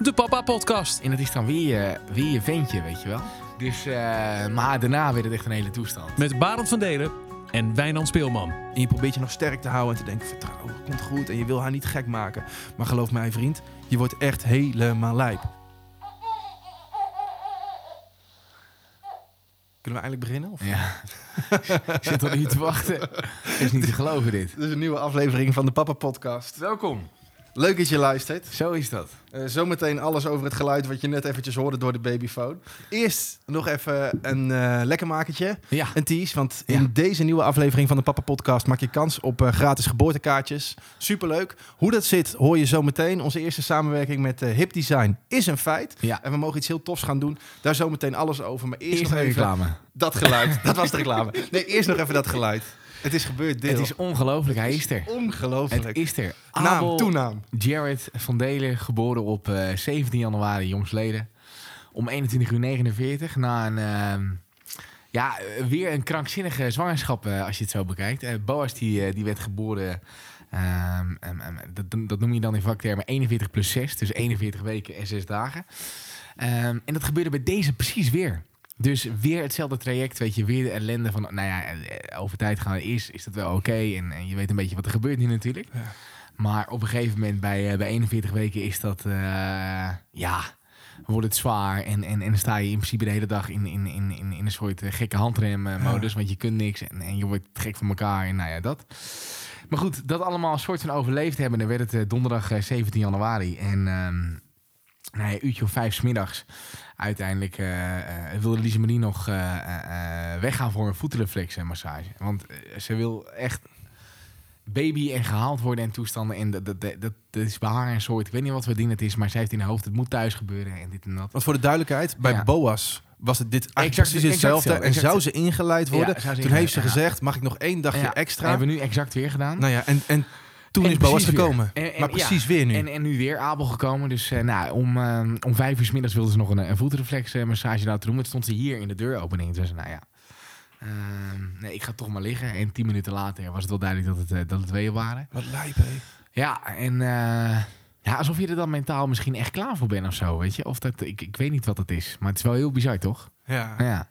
de Papa Podcast. En dat is dan weer je, weer je ventje, weet je wel. Dus, eh, maar daarna werd het echt een hele toestand. Met Barend van Delen en Wijnand Speelman. En je probeert je nog sterk te houden en te denken, vertrouwen, komt goed. En je wil haar niet gek maken. Maar geloof mij vriend, je wordt echt helemaal lijp. Kunnen we eigenlijk beginnen? Of? Ja, ik zit al niet te wachten. is niet te geloven dit. Dit is een nieuwe aflevering van de Papa Podcast. Welkom. Leuk dat je luistert. Zo is dat. Uh, zometeen alles over het geluid wat je net eventjes hoorde door de babyfoon. Eerst nog even een uh, lekkermakertje, Ja. een tease. Want Ja. in deze nieuwe aflevering van de Papa Podcast maak je kans op uh, gratis geboortekaartjes. Superleuk. Hoe dat zit hoor je zometeen. Onze eerste samenwerking met Hip Design is een feit. Ja. En we mogen iets heel tofs gaan doen. Daar zometeen alles over. Maar eerst, Eerst nog even reclame. dat geluid. dat was de reclame. Nee, eerst nog even dat geluid. Het is gebeurd, deel. Het is ongelooflijk, hij is er. ongelooflijk. Het is er. Naam, Abel toenaam. Jared van Delen, geboren op eh, 17 januari, jongsleden. Om 21 uur 49. Na een, ehm, ja, eh, weer een krankzinnige zwangerschap, eh, als je het zo bekijkt. Eh, Boas die, eh, die werd geboren, ehm, ehm, dat, dat noem je dan in vaktermen 41 plus 6. Dus 41 weken en 6 dagen. En dat gebeurde bij deze precies weer. Dus weer hetzelfde traject, weet je, weer de ellende van, nou ja, eh, over tijd gaan is, is dat wel oké. En, en je weet een beetje wat er gebeurt nu natuurlijk. Ja. Maar op een gegeven moment, bij, eh, bij 41 weken, is dat, eh, ja, wordt het zwaar. En, en, en sta je in principe de hele dag in, in, in, in, in een soort gekke handremmodus, want je kunt niks en, en je wordt gek van elkaar en nou ja, dat. Maar goed, dat allemaal een soort van overleefd hebben. Dan werd het donderdag eh, 17 januari. En ehm nou ja, uurtje of vijf 's middags. Uiteindelijk eh, eh, wilde Lise Marie nog eh, weggaan voor een voetreflexmassage. Want eh, ze wil echt baby en gehaald worden en toestanden. En dat, dat, dat, dat is bij haar een soort, ik weet niet wat voor ding het is, maar zij heeft in haar hoofd, het moet thuis gebeuren en dit en dat. Want voor de duidelijkheid, bij Ja. Boas was het dit eigenlijk Exact- precies exact En zou ze ingeleid worden? Ja, zou ze toen heeft ze ja. gezegd, mag ik nog één dagje Ja, extra? Hebben we nu exact weer gedaan. Nou ja, en, en toen En is Boas gekomen. En- en- maar ja. precies weer nu. En, en nu weer Abel gekomen. Dus eh, nou, om, eh, om vijf uur 's middags wilden ze nog een, een voetreflexmassage laten doen. Het stond ze hier in de deuropening. Ze, nou ja, ehm, nee, ik ga toch maar liggen. En tien minuten later was het wel duidelijk dat het, eh, dat het weeën waren. Wat lijp, hé. Ja, en eh, ja, alsof je er dan mentaal misschien echt klaar voor bent of zo, weet je. Of dat, ik, ik weet niet wat het is, maar het is wel heel bizar, toch? Ja. Ja.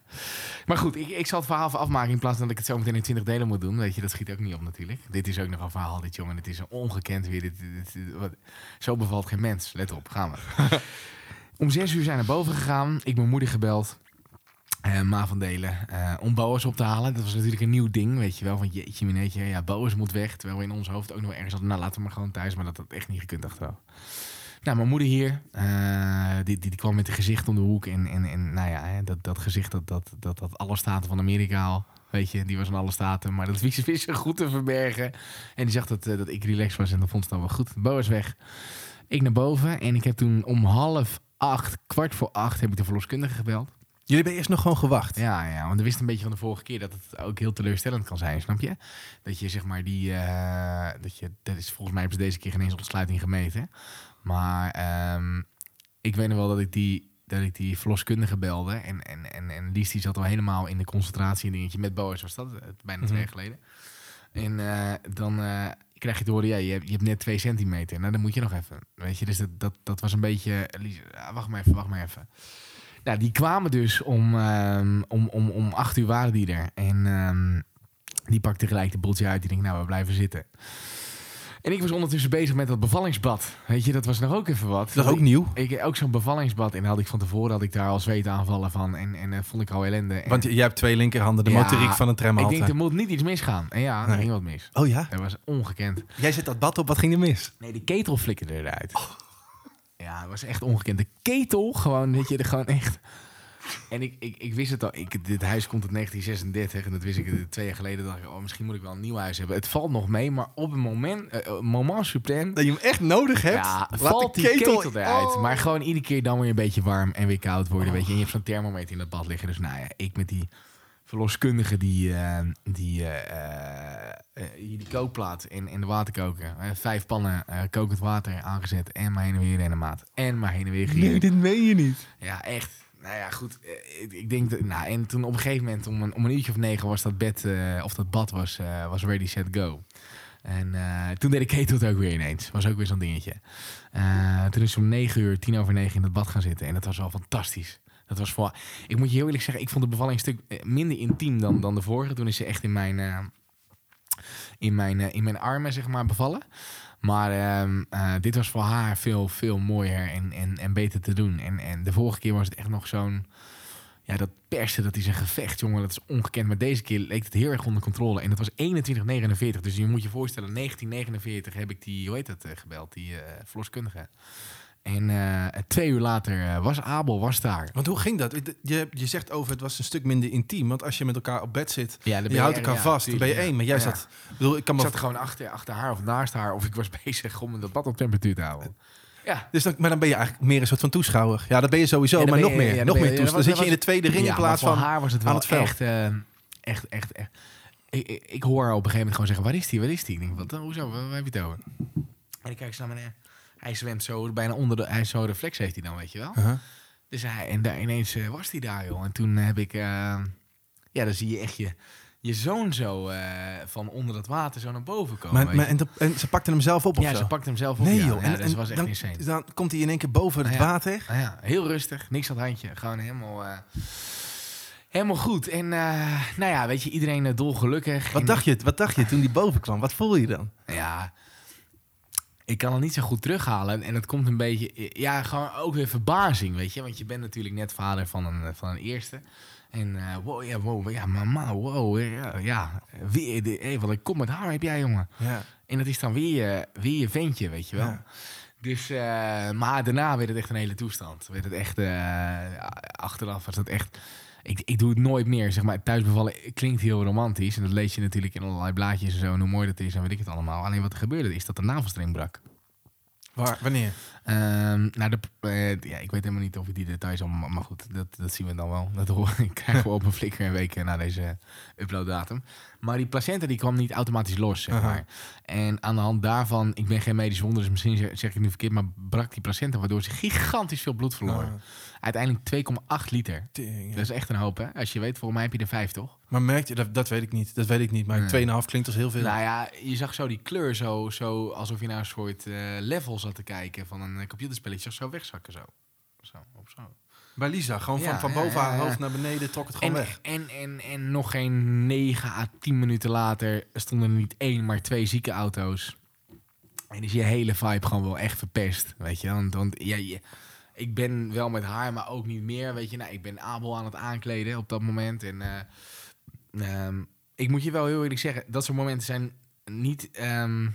Maar goed, ik, ik zal het verhaal afmaken in plaats van dat ik het zo meteen in 20 delen moet doen. Weet je, dat schiet ook niet op natuurlijk. Dit is ook nog een verhaal, dit jongen. Het is een ongekend weer. Dit, dit, dit- wat, zo bevalt geen mens. Let op, gaan we. om zes uur zijn we naar boven gegaan. Ik mijn moeder gebeld. eh, Ma van Delen. eh, om Boas op te halen. Dat was natuurlijk een nieuw ding, weet je wel. Van jeetje, mineetje. Ja, Boas moet weg. Terwijl we in ons hoofd ook nog ergens hadden. Nou, laten we maar gewoon thuis. Maar dat had echt niet gekund achteraf. Nou, mijn moeder hier, eh, die, die, die kwam met een gezicht om de hoek. En, en, en nou ja, hè, dat, dat gezicht, dat, dat, dat, dat alle staten van Amerika al. Weet je, die was in alle staten. Maar dat wist ze goed te verbergen. En die zag dat, eh, dat ik relaxed was en dat vond ze dan wel goed. Bo is weg. Ik naar boven en ik heb toen om half acht, kwart voor acht, heb ik de verloskundige gebeld. Jullie hebben eerst nog gewoon gewacht. Ja, ja, want we wisten een beetje van de vorige keer dat het ook heel teleurstellend kan zijn, snap je? Dat je zeg maar die, eh, dat je, dat is volgens mij hebben ze deze keer geen eens ontsluiting gemeten. Maar ehm, ik weet nog wel dat ik die, dat ik die verloskundige belde en, en, en, en Lies die zat al helemaal in de concentratie en dingetje met Boas was dat, eh, bijna twee Mhm. jaar geleden. En eh, dan eh, krijg je te horen, ja, je hebt, je hebt net twee centimeter. Nou, dan moet je nog even, weet je. Dus dat, dat, dat was een beetje, Lies, ah, wacht maar even, wacht maar even. Nou, die kwamen dus om, ehm, om, om, om acht uur waren die er. En ehm, die pakte gelijk de boeltje uit. Die denkt, nou, we blijven zitten. En ik was ondertussen bezig met dat bevallingsbad. Weet je, dat was nog ook even wat. Dat is ook nieuw. Ik, ook zo'n bevallingsbad. En had ik van tevoren had ik daar al zweetaanvallen van. En, en dat vond ik al ellende. En Want jij hebt twee linkerhanden, de Ja, motoriek van een ik tramhalte. denk, er moet niet iets misgaan. En ja, er ging wat mis. Oh ja? Dat was ongekend. Jij zet dat bad op, wat ging er mis? Nee, de ketel flikkerde eruit. Ja, het was echt ongekend. De ketel, gewoon, weet je, er gewoon echt... En ik, ik, ik wist het al. Ik, dit huis komt uit 1936 en dat wist ik twee jaar geleden. dacht ik, oh, misschien moet ik wel een nieuw huis hebben. Het valt nog mee, maar op een moment, eh, moment suprem... Dat je hem echt nodig hebt? Ja, valt de die ketel, eruit. Oh. Maar gewoon iedere keer dan weer een beetje warm en weer koud worden, weet je. En je hebt zo'n thermometer in dat bad liggen. Dus nou ja, ik met die verloskundige die, eh, die, hier die kookplaat en, en de waterkoker. vijf pannen kokend water aangezet en maar heen en weer rennen maat. En maar heen en weer gieren. Nee, dit meen je niet. Ja, echt. Nou ja, goed. eh, Ik, ik denk dat. Nou, en toen op een gegeven moment, om een, om een uurtje of negen, was dat bed, eh, of dat bad was, eh, was ready, set, go. En toen deed ik het ook weer ineens. Was ook weer zo'n dingetje. Toen is om negen uur, tien over negen in het bad gaan zitten. En dat was wel fantastisch. Dat was voor. Ik moet je heel eerlijk zeggen, ik vond de bevalling een stuk minder intiem dan, dan de vorige. Toen is ze echt in mijn, in mijn, in mijn armen, zeg maar, bevallen. Maar ehm, eh, dit was voor haar veel, veel mooier en, en, en beter te doen. En, en de vorige keer was het echt nog zo'n... Ja, dat persen, dat is een gevecht, jongen. Dat is ongekend. Maar deze keer leek het heel erg onder controle. En dat was 21,49. Dus je moet je voorstellen, 1949 heb ik die, hoe heet dat, eh, gebeld? Die eh verloskundige. En eh, twee uur later eh, was Abel was daar. Want hoe ging dat? Je, je zegt over het was een stuk minder intiem. Want als je met elkaar op bed zit, Ja, dan je houdt elkaar ja, vast, dan ben je één. Maar jij ja. zat... Ik bedoel, ik kan Ik zat gewoon achter, achter haar of naast haar. Of ik was bezig om dat bad op temperatuur te houden. Ja. Dus dan, maar dan ben je eigenlijk meer een soort van toeschouwer. Ja, dat ben je sowieso, maar nog meer. nog meer toeschouwer. Dan zit je in de tweede ring Ja, in plaats maar van... haar was het wel aan het veld. echt, eh, echt, echt, echt. Ik, ik, ik hoor haar op een gegeven moment gewoon zeggen, waar is die, waar is die? Ik denk, wat, hoezo, waar, waar heb je het over? En ik kijk zo naar meneer. Hij zwemt zo bijna onder de, hij zo reflex heeft hij dan, weet je wel. Uh-huh. Dus hij, en daar ineens eh, was hij daar, joh. En toen heb ik, eh, ja, dan zie je echt je, je zoon zo eh, van onder dat water zo naar boven komen. Maar, en, de- en ze pakte hem zelf op of ja, zo? ze pakte hem zelf op. Nee ja. joh. Ja, en, dus en was echt dan, insane. dan komt hij in één keer boven het Ja. water. Nou ja, heel rustig, niks aan het handje. Gewoon helemaal, helemaal goed. En nou ja, weet je, iedereen dolgelukkig. Wat dacht, je, wat dacht je toen die boven kwam? Wat voel je dan? Ja, ik kan het niet zo goed terughalen. En het komt een beetje, ja, gewoon ook weer verbazing, weet je. Want je bent natuurlijk net vader van een, van een eerste. En eh, wow, ja, wow, ja, mama, wow, ja, ja. Weer, de, hey, wat een kom met haar heb jij, jongen. Ja. En dat is dan weer je, weer je ventje, weet je wel. Ja. Dus, eh, maar daarna werd het echt een hele toestand. Werd het echt, eh, achteraf was dat echt... Ik, ik doe het nooit meer, zeg maar. Thuisbevallen klinkt heel romantisch. En dat lees je natuurlijk in allerlei blaadjes en zo. En hoe mooi dat is en weet ik het allemaal. Alleen wat er gebeurde is dat de navelstreng brak. Waar, wanneer? Ehm, nou, de, eh, ja, ik weet helemaal niet of ik die details allemaal... Maar goed, dat, dat zien we dan wel. Dat krijgen we op een flikker een week na deze uploaddatum. Maar die placenta die kwam niet automatisch los, zeg maar. En aan de hand daarvan, ik ben geen medisch wonder, dus misschien zeg, ik het nu verkeerd, maar brak die placenta, waardoor ze gigantisch veel bloed verloor. Ah, Uiteindelijk 2,8 liter. ja. Dat is echt een hoop, hè? Als je weet, volgens mij heb je er vijf, toch? Maar merk je, dat, dat weet ik niet. Dat weet ik niet. Maar Nee. 2,5 klinkt als heel veel. Nou ja, je zag zo die kleur zo, zo alsof je naar een soort eh, level zat te kijken van een eh, computerspelletje. Zag zo wegzakken zo. Zo, op zo. Bij Lisa, gewoon van, Ja, van boven ja, haar hoofd naar beneden, trok het gewoon En, weg. en, en, en nog geen 9 à 10 minuten later stonden er niet één, maar twee zieke auto's. En is je hele vibe gewoon wel echt verpest, weet je. Want, want ja, je, ik ben wel met haar, maar ook niet meer, weet je. Nou, ik ben Abel aan het aankleden op dat moment. En eh, ehm, ik moet je wel heel eerlijk zeggen, dat soort momenten zijn niet... ehm,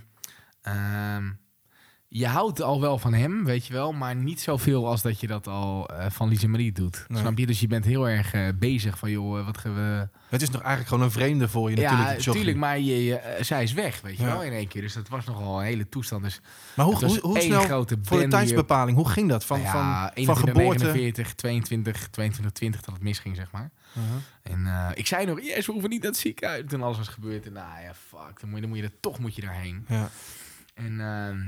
je houdt al wel van hem, weet je wel, maar niet zoveel als dat je dat al eh, van Lise Marie doet. Nee. Snap je? Dus je bent heel erg eh, bezig van, joh, eh, wat gaan we... Het is nog eigenlijk gewoon een vreemde voor je natuurlijk. ja, die jochie. tuurlijk, maar je, je, zij is weg, weet je Ja. wel, in één keer. Dus dat was nogal een hele toestand. Dus Maar hoe, hoe, hoe snel, grote voor de tijdsbepaling, hoe ging dat? Van, ja, van, van 21, geboorte? 49, 22, 22, 20 dat het misging, zeg maar. Uh-huh. En ik zei nog, yes, we hoeven niet naar het ziekenhuis. Toen alles was gebeurd. En nou ja, fuck, dan moet je, dan moet je er toch moet je daarheen. Ja. En ehm,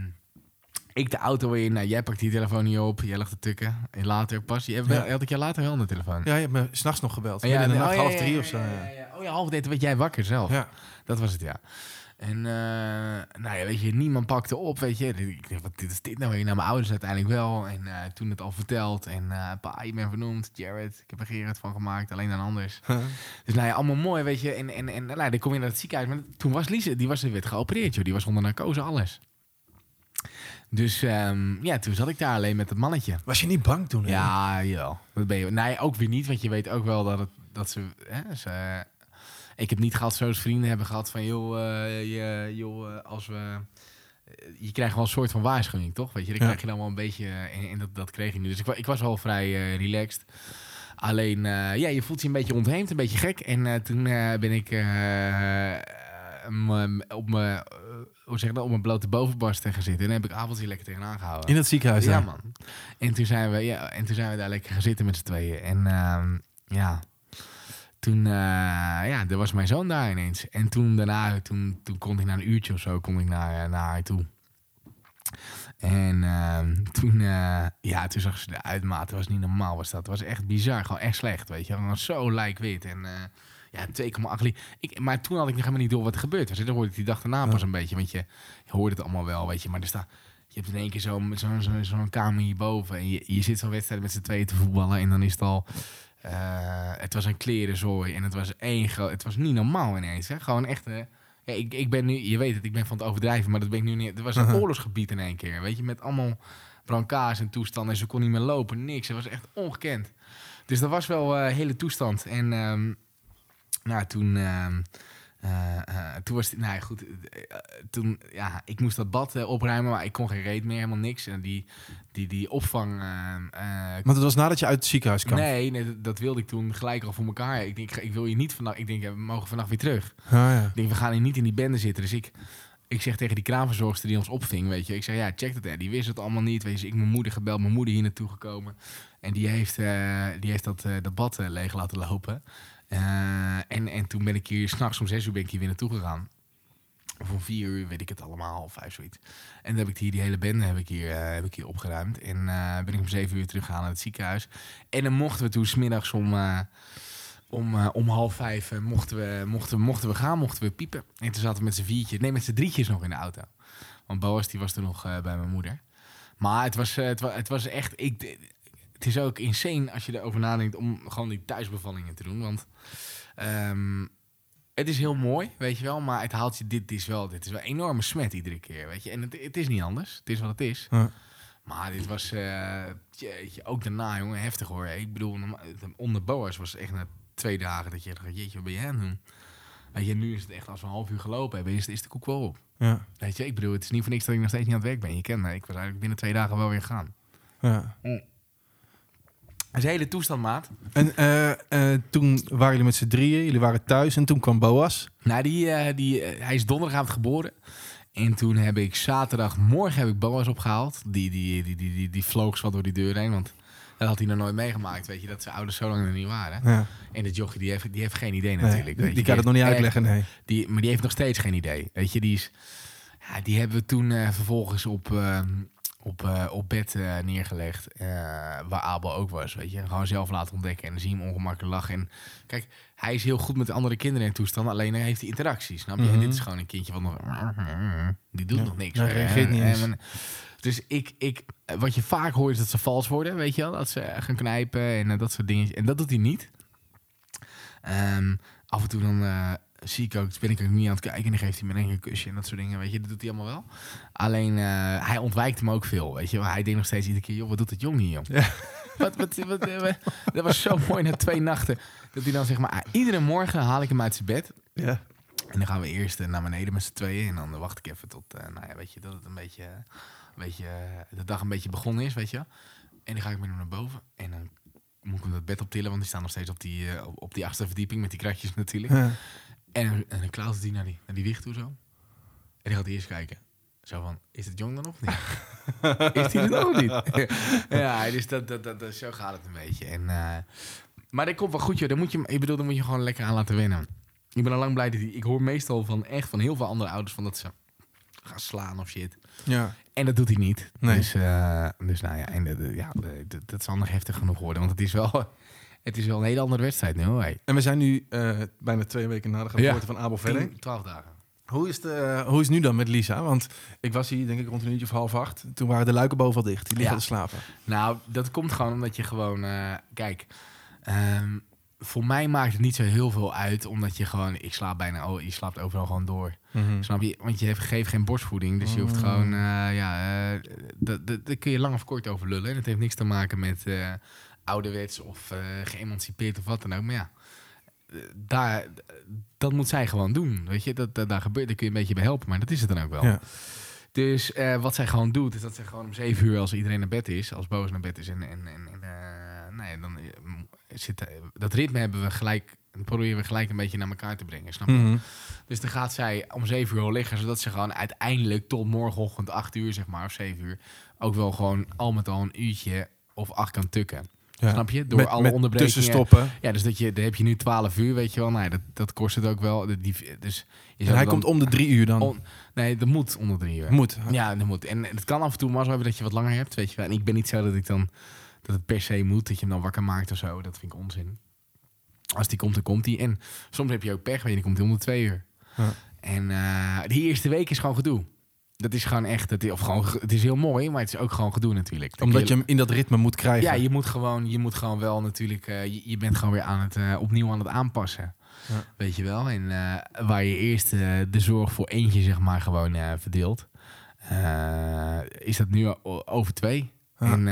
ik de auto in. Nou, jij pakt die telefoon niet op. Jij lag te tukken. En later pas. Je, Ja. Had ik jou later wel aan de telefoon? ja, je hebt me s'nachts nog gebeld. Oh, Midden in de nacht, oh, half ja, drie ja, of zo. ja, Ja. ja, ja. Oh ja, half drie. Toen werd jij wakker zelf. Ja. Dat was het, ja. En eh, nou ja, weet je, niemand pakte op, weet je. Ik dacht, wat dit is dit nou weer? Naar mijn ouders uiteindelijk wel. En eh, toen het al verteld. En eh pa, je bent vernoemd. Jared, ik heb er Gerard van gemaakt. Alleen dan anders. Dus nou ja, allemaal mooi, weet je. En, en, en nou, dan kom je naar het ziekenhuis. Maar toen was Lise, die was, werd geopereerd, joh. Die was onder narcose, alles. Dus ehm, ja, toen zat ik daar alleen met het mannetje. Was je niet bang toen? hè? Ja, jawel. Dat ben je. Nee, ook weer niet, want je weet ook wel dat, het, dat ze, hè, ze... Ik heb niet gehad zoals vrienden hebben gehad van... joh, eh, je, joh eh, als we... eh, Je krijgt wel een soort van waarschuwing, toch? Weet je, dan Ja. krijg je dan wel een beetje... En, en dat, dat kreeg ik nu. Dus ik, ik was wel vrij relaxed. Alleen, ja, je voelt je een beetje ontheemd, een beetje gek. En toen ben ik op mijn... hoe zeg dat? Op mijn blote bovenbarsten gaan zitten. En dan heb ik avondje lekker tegenaan gehouden. In het ziekenhuis Ja, man. En toen zijn we, ja, en toen zijn we daar lekker gaan zitten met z'n tweeën. En ehm, ja, toen, eh, ja, er was mijn zoon daar ineens. En toen daarna, toen, toen kon ik na een uurtje of zo, kon ik naar, eh, naar haar toe. En ehm, toen, eh, ja, toen zag ze eruit, maat. Het was niet normaal, was dat. Het was echt bizar, gewoon echt slecht, weet je. Gewoon zo lijkwit. En Ja, 2,8 liter. Ik, maar toen had ik nog helemaal niet door wat er gebeurd was. Dan hoorde ik die dag daarna pas een beetje. Want je, je hoorde het allemaal wel, weet je. Maar er staat... Je hebt in één keer zo'n zo, zo, zo'n kamer hierboven. En je, je zit zo'n wedstrijd met z'n tweeën te voetballen. En dan is het al... eh, het was een klerenzooi. En het was één... Het was niet normaal ineens. Hè? Gewoon echt... eh, ja, ik, ik ben nu... Je weet het, ik ben van het overdrijven. Maar dat ben ik nu niet... Het was een oorlogsgebied in één keer. Weet je, met allemaal brancards en toestanden. En ze kon niet meer lopen, niks. Het was echt ongekend. Dus dat was wel een hele toestand. En ehm, nou, toen... ehm, eh, eh, toen was het, nou goed, eh, toen, ja, ik moest dat bad opruimen, maar ik kon geen reet meer, helemaal niks. En die, die, die opvang, ehm, eh, Want het was nadat je uit het ziekenhuis kwam. nee, nee, dat, dat wilde ik toen gelijk al voor elkaar. Ik denk, ik wil je niet vannacht, ik denk, we mogen vannacht weer terug. Ah, ja. Ik denk, we gaan hier niet in die bende zitten. Dus ik, ik zeg tegen die kraamverzorgster die ons opving, weet je. Ik zeg, ja, check dat. Die wist het allemaal niet. Weet je, dus ik mijn moeder gebeld, mijn moeder hier naartoe gekomen. En die heeft, die heeft dat, eh, dat bad leeg laten lopen. Eh, en, en toen ben ik hier, s'nachts om zes uur ben ik hier weer naartoe gegaan. Of om vier uur, weet ik het allemaal, of vijf zoiets. En dan heb ik hier, die hele bende heb ik hier, eh, heb ik hier opgeruimd. En eh, ben ik om zeven uur teruggegaan naar het ziekenhuis. En dan mochten we toen smiddags om... om, om half vijf mochten, we, mochten, mochten we gaan, mochten we piepen. En toen zaten we met z'n viertjes, nee, met z'n drietjes nog in de auto. Want Boas die was toen nog bij mijn moeder. Maar het was, het, wa- het was echt... Ik, het is ook insane als je erover nadenkt om gewoon die thuisbevallingen te doen. Want ehm, het is heel mooi, weet je wel. Maar het haalt je... Dit is wel, dit is wel enorme smet iedere keer, weet je. En het, het is niet anders. Het is wat het is. Ja. Maar dit was... eh, jeetje, ook daarna, jongen, heftig hoor. Ik bedoel, onder Boas was het echt na twee dagen dat je dacht, jeetje, wat ben jij aan het doen? Weet je, nu is het echt als we een half uur gelopen hebben, is, is de koek wel op. Ja. Weet je, ik bedoel, het is niet voor niks dat ik nog steeds niet aan het werk ben. Je kent me, ik was eigenlijk binnen twee dagen wel weer gegaan. Ja. Dat is een hele toestand, maat. En eh, eh, toen waren jullie met z'n drieën, jullie waren thuis en toen kwam Boas. Nou, die, eh, die, hij is donderdagavond geboren. En toen heb ik zaterdagmorgen heb ik Boas opgehaald. Die, die, die, die, die, die vloog zo wat door die deur heen, want dat had hij nog nooit meegemaakt. Weet je, dat zijn ouders zo lang er niet waren. Ja. En de jochie, die heeft, die heeft geen idee Nee, natuurlijk. die, die kan het nog niet uitleggen, nee. Die, maar die heeft nog steeds geen idee. Weet je, die is. Ja, die hebben we toen vervolgens op, ehm, op, eh, op bed eh, neergelegd. eh, waar Abel ook was. Weet je, gewoon zelf laten ontdekken. En dan zie je hem ongemakkelijk lachen. En kijk, hij is heel goed met de andere kinderen in toestand. Alleen hij heeft die interactie, snap je? Mhm. En dit is gewoon een kindje wat nog. Die doet Ja, nog niks. En- en- dus ik, ik, wat je vaak hoort is dat ze vals worden, weet je wel? Dat ze gaan knijpen en dat soort dingen. En dat doet hij niet. Ehm, af en toe dan zie ik ook, ben ik ook niet aan het kijken en dan geeft hij me een kusje en dat soort dingen, weet je, dat doet hij allemaal wel. Alleen eh, hij ontwijkt hem ook veel, weet je, maar hij denkt nog steeds iedere keer, joh, wat doet het jong hier? Ja. Wat, wat, wat, eh, wat- dat was zo mooi na twee nachten, dat hij dan zeg maar, ah, iedere morgen haal ik hem uit zijn bed Ja. en dan gaan we eerst eh, naar beneden met z'n tweeën en dan wacht ik even tot, nou ja, weet je, dat het een beetje, een beetje, de dag een beetje begonnen is, weet je. En dan ga ik met hem naar boven en dan moet ik hem dat bed optillen, want die staan nog steeds op die, op die achtste verdieping met die kratjes natuurlijk. Ja. En, en dan klautert hij naar die, naar die wieg toe zo. En die gaat eerst kijken. Zo van, is het jong dan of niet? is hij er nog niet? ja, dus dat, dat, dat, dat- zo gaat het een beetje. En, eh, maar dat komt wel goed, joh. Dan moet je, ik bedoel, dan moet je gewoon lekker aan laten wennen. Ik ben al lang blij dat hij... Ik hoor meestal van echt van heel veel andere ouders van dat ze gaan slaan of shit. ja. En dat doet hij niet. Nee. Dus, eh, dus nou ja, en, ja de- dat zal nog heftig genoeg worden. Want het is wel, het is wel een hele andere wedstrijd nu. Hoor. Hey. En we zijn nu eh, bijna twee weken na de geboorte van Abel Velling. 10, 12 dagen. Hoe is, het, eh, hoe is het nu dan met Lisa? Want ik was hier denk ik rond een uurtje of half acht. Toen waren de luiken boven al dicht. Die liggen Ja. te slapen. Nou, dat komt gewoon omdat je gewoon... eh, kijk, ehm, voor mij maakt het niet zo heel veel uit. Omdat je gewoon... Ik slaap bijna... Oh, je slaapt overal gewoon door. Snap je? Want je geeft geen borstvoeding. Dus je hoeft Mm. gewoon... eh, ja, eh, dat- dat- daar kun je lang of kort over lullen. En het heeft niks te maken met eh, ouderwets of eh, geëmancipeerd of wat dan ook. Maar ja, eh, daar, dat moet zij gewoon doen. Weet je, dat, dat, daar gebeurt, daar kun je een beetje bij helpen. Maar dat is het dan ook wel. Ja. Dus eh, wat zij gewoon doet, is dat zij gewoon om zeven uur, als iedereen naar bed is, als Boos naar bed is, en, en, en, eh, nou dan zit, dat ritme hebben we gelijk, proberen we gelijk een beetje naar elkaar te brengen, snap je? Mhm. Dus dan gaat zij om zeven uur al liggen, zodat ze gewoon uiteindelijk tot morgenochtend acht uur, zeg maar, of zeven uur, ook wel gewoon al met al een uurtje of acht kan tukken. Ja. Snap je? Door met, alle met onderbrekingen. tussenstoppen. Ja, dus dat je, dan heb je nu 12 uur, weet je wel. Nou, ja, dat, dat kost het ook wel. Die, dus je En zou hij dan- komt om de drie uur dan. on- nee, dat moet onder drie uur. Moet. Ja, dat moet. En het kan af en toe maar zo hebben dat je wat langer hebt, weet je wel. En ik ben niet zo dat ik dan dat het per se moet, dat je hem dan wakker maakt of zo. Dat vind ik onzin. Als die komt, dan komt die. En soms heb je ook pech, weet je, die komt om de twee uur. Ja. En eh, die eerste week is gewoon gedoe. Dat is gewoon echt, het is, of gewoon, het is heel mooi, maar het is ook gewoon gedoe natuurlijk. Omdat je hem in dat ritme moet krijgen. ja, je moet gewoon, je moet gewoon wel natuurlijk, eh, je, je bent gewoon weer aan het, eh, opnieuw aan het aanpassen. Ja. Weet je wel? En eh, waar je eerst de zorg voor eentje, zeg maar, gewoon verdeelt, is dat nu over twee. Ja. En,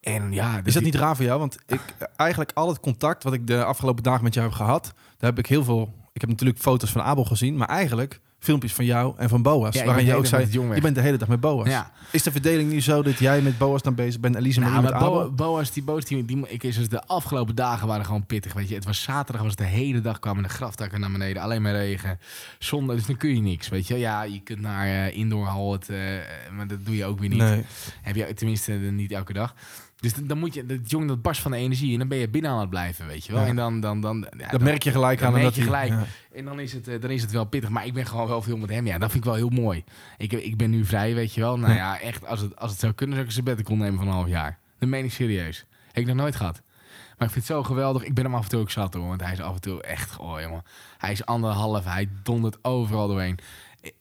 en ja, Is dat niet raar voor jou? Want ik, eigenlijk al het contact wat ik de afgelopen dagen met jou heb gehad, daar heb ik heel veel. Ik heb natuurlijk foto's van Abel gezien, maar eigenlijk filmpjes van jou en van Boas. Ja, waarin je ook zei, je bent de hele dag met Boas. Ja, Is de verdeling nu zo dat jij met Boas dan bezig bent en Elise nou, Marie met? Bo- Boas, die Boas, die, die, ik is dus de afgelopen dagen waren gewoon pittig. Weet je, het was zaterdag, was het de hele dag kwamen de graftakken naar beneden, alleen maar regen. Zondag, dus dan kun je niks, weet je. Ja, je kunt naar eh indoor hal, het, eh, maar dat doe je ook weer niet. Nee. Heb je tenminste eh, niet elke dag. Dus dan- dan moet je, dat jongen dat barst van de energie en dan ben je binnen aan het blijven, weet je wel. Ja. En dan, dan, dan, ja, Dat dan- merk je gelijk dat aan. merk omdat je gelijk. ja. En dan is, het, eh, dan is het wel pittig. Maar ik ben gewoon wel veel met hem. Ja, dat vind ik wel heel mooi. Ik, ik ben nu vrij, weet je wel. Nou Ja. ja, echt, als het, als het zou kunnen, zou ik een sabbatical nemen van een half jaar. Dat meen ik serieus. Heb ik nog nooit gehad. Maar ik vind het zo geweldig. Ik ben hem af en toe ook zat hoor. Want hij is af en toe echt, oh jongen. Hij is anderhalf. Hij dondert overal doorheen.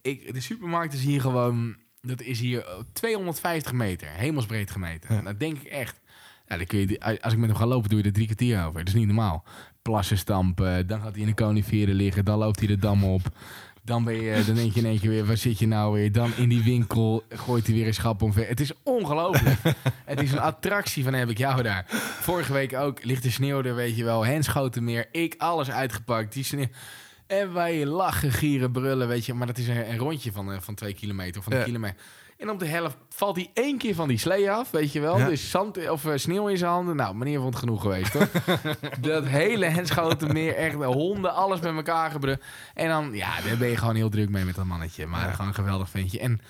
Ik, de supermarkt is hier gewoon, dat is hier eh, 250 meter. Hemelsbreed gemeten. Ja. Dat denk ik echt. Ja, dan kun je, als ik met hem ga lopen, doe je er drie kwartier over. Dat is niet normaal plassen stampen. Dan gaat hij in de coniferen liggen. Dan loopt hij de dam op. Dan, ben je, dan denk je in één keer weer, waar zit je nou weer? Dan in die winkel gooit hij weer een schap omver. Het is ongelooflijk. het is een attractie van heb ik jou daar. Vorige week ook, ligt de sneeuw er, weet je wel. Henschoten meer. Ik alles uitgepakt. Die sneeuw. En wij lachen, gieren, brullen, weet je. Maar dat is een, een rondje van, eh, van twee kilometer of van een kilometer. En op de helft valt hij één keer van die slee af, weet je wel. Ja. Dus zand of eh, sneeuw in zijn handen. Nou, meneer vond het genoeg geweest, hoor. dat hele Henschotenmeer, echt de honden, alles met elkaar gebruikt. En dan, ja, daar ben je gewoon heel druk mee met dat mannetje. Maar Ja. gewoon een geweldig ventje. En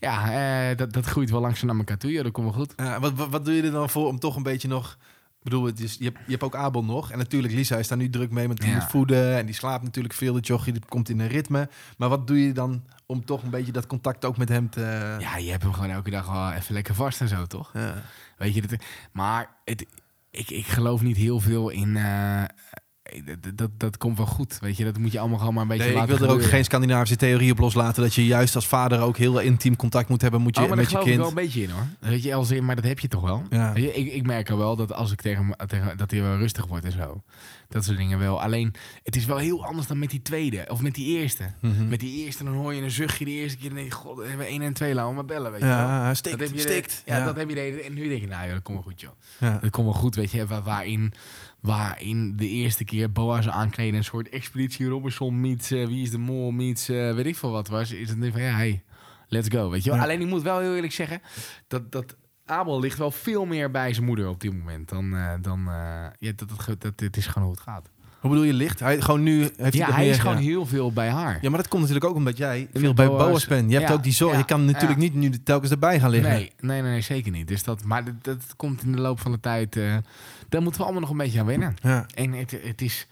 ja, eh, dat, dat groeit wel langzaam naar elkaar toe. Ja, dat komt wel goed. Ja, wat, wat, wat doe je er dan voor om toch een beetje nog... Ik bedoel, het is, je, hebt, je hebt ook Abel nog. En natuurlijk, Lisa is daar nu druk mee met die Ja. moet voeden. En die slaapt natuurlijk veel. De jochie die komt in een ritme. Maar wat doe je dan om toch een beetje dat contact ook met hem te... Ja, je hebt hem gewoon elke dag wel even lekker vast en zo, toch? Ja. Weet je, dat, maar het, ik, ik geloof niet heel veel in... eh, dat, dat, dat komt wel goed, weet je. Dat moet je allemaal gewoon maar een beetje Nee, ik laten wil er ook geen Scandinavische theorie op loslaten. Dat je juist als vader ook heel intiem contact moet hebben moet je, oh, maar met daar je geloof ik kind. wel een beetje in, hoor. Weet je, als in, maar dat heb je toch wel? Ja. Je, ik, ik merk er wel dat als ik tegen, tegen dat hij wel rustig wordt en zo. Dat soort dingen wel. Alleen, het is wel heel anders dan met die tweede. Of met die eerste. Mhm. Met die eerste, dan hoor je een zuchtje de eerste keer. Je, god, dan hebben we één en twee, laten we maar bellen, weet je wel. Ja, Dat stikt, heb je de- stikt. ja, dat heb je de En nu denk je, nou ja, dat komt wel goed, joh. Ja. Dat komt wel goed, weet je. wa- Waarin, waarin de eerste keer Boas aankleden een soort expeditie Robinson meets eh, Wie is de Mol meets eh, weet ik veel wat was. Is het nu van, ja, hey, let's go, weet je wel. Ja. Alleen ik moet wel heel eerlijk zeggen, dat, dat Abel ligt wel veel meer bij zijn moeder op dit moment. Dan, eh, dan ja, dat, dat, dat, het is gewoon hoe het gaat. Hoe bedoel je licht? Hij, gewoon nu heeft hij ja, hij meer- is gewoon ja. heel veel bij haar. Ja, maar dat komt natuurlijk ook omdat jij met veel bij Boas- Boas bent. Je hebt Ja, ook die zorg. ja, je kan natuurlijk ja. niet nu telkens erbij gaan liggen. Nee, nee, nee, nee, zeker niet. Dus dat, maar dat, dat komt in de loop van de tijd. eh daar moeten we allemaal nog een beetje aan wennen. Ja. En het, het, is,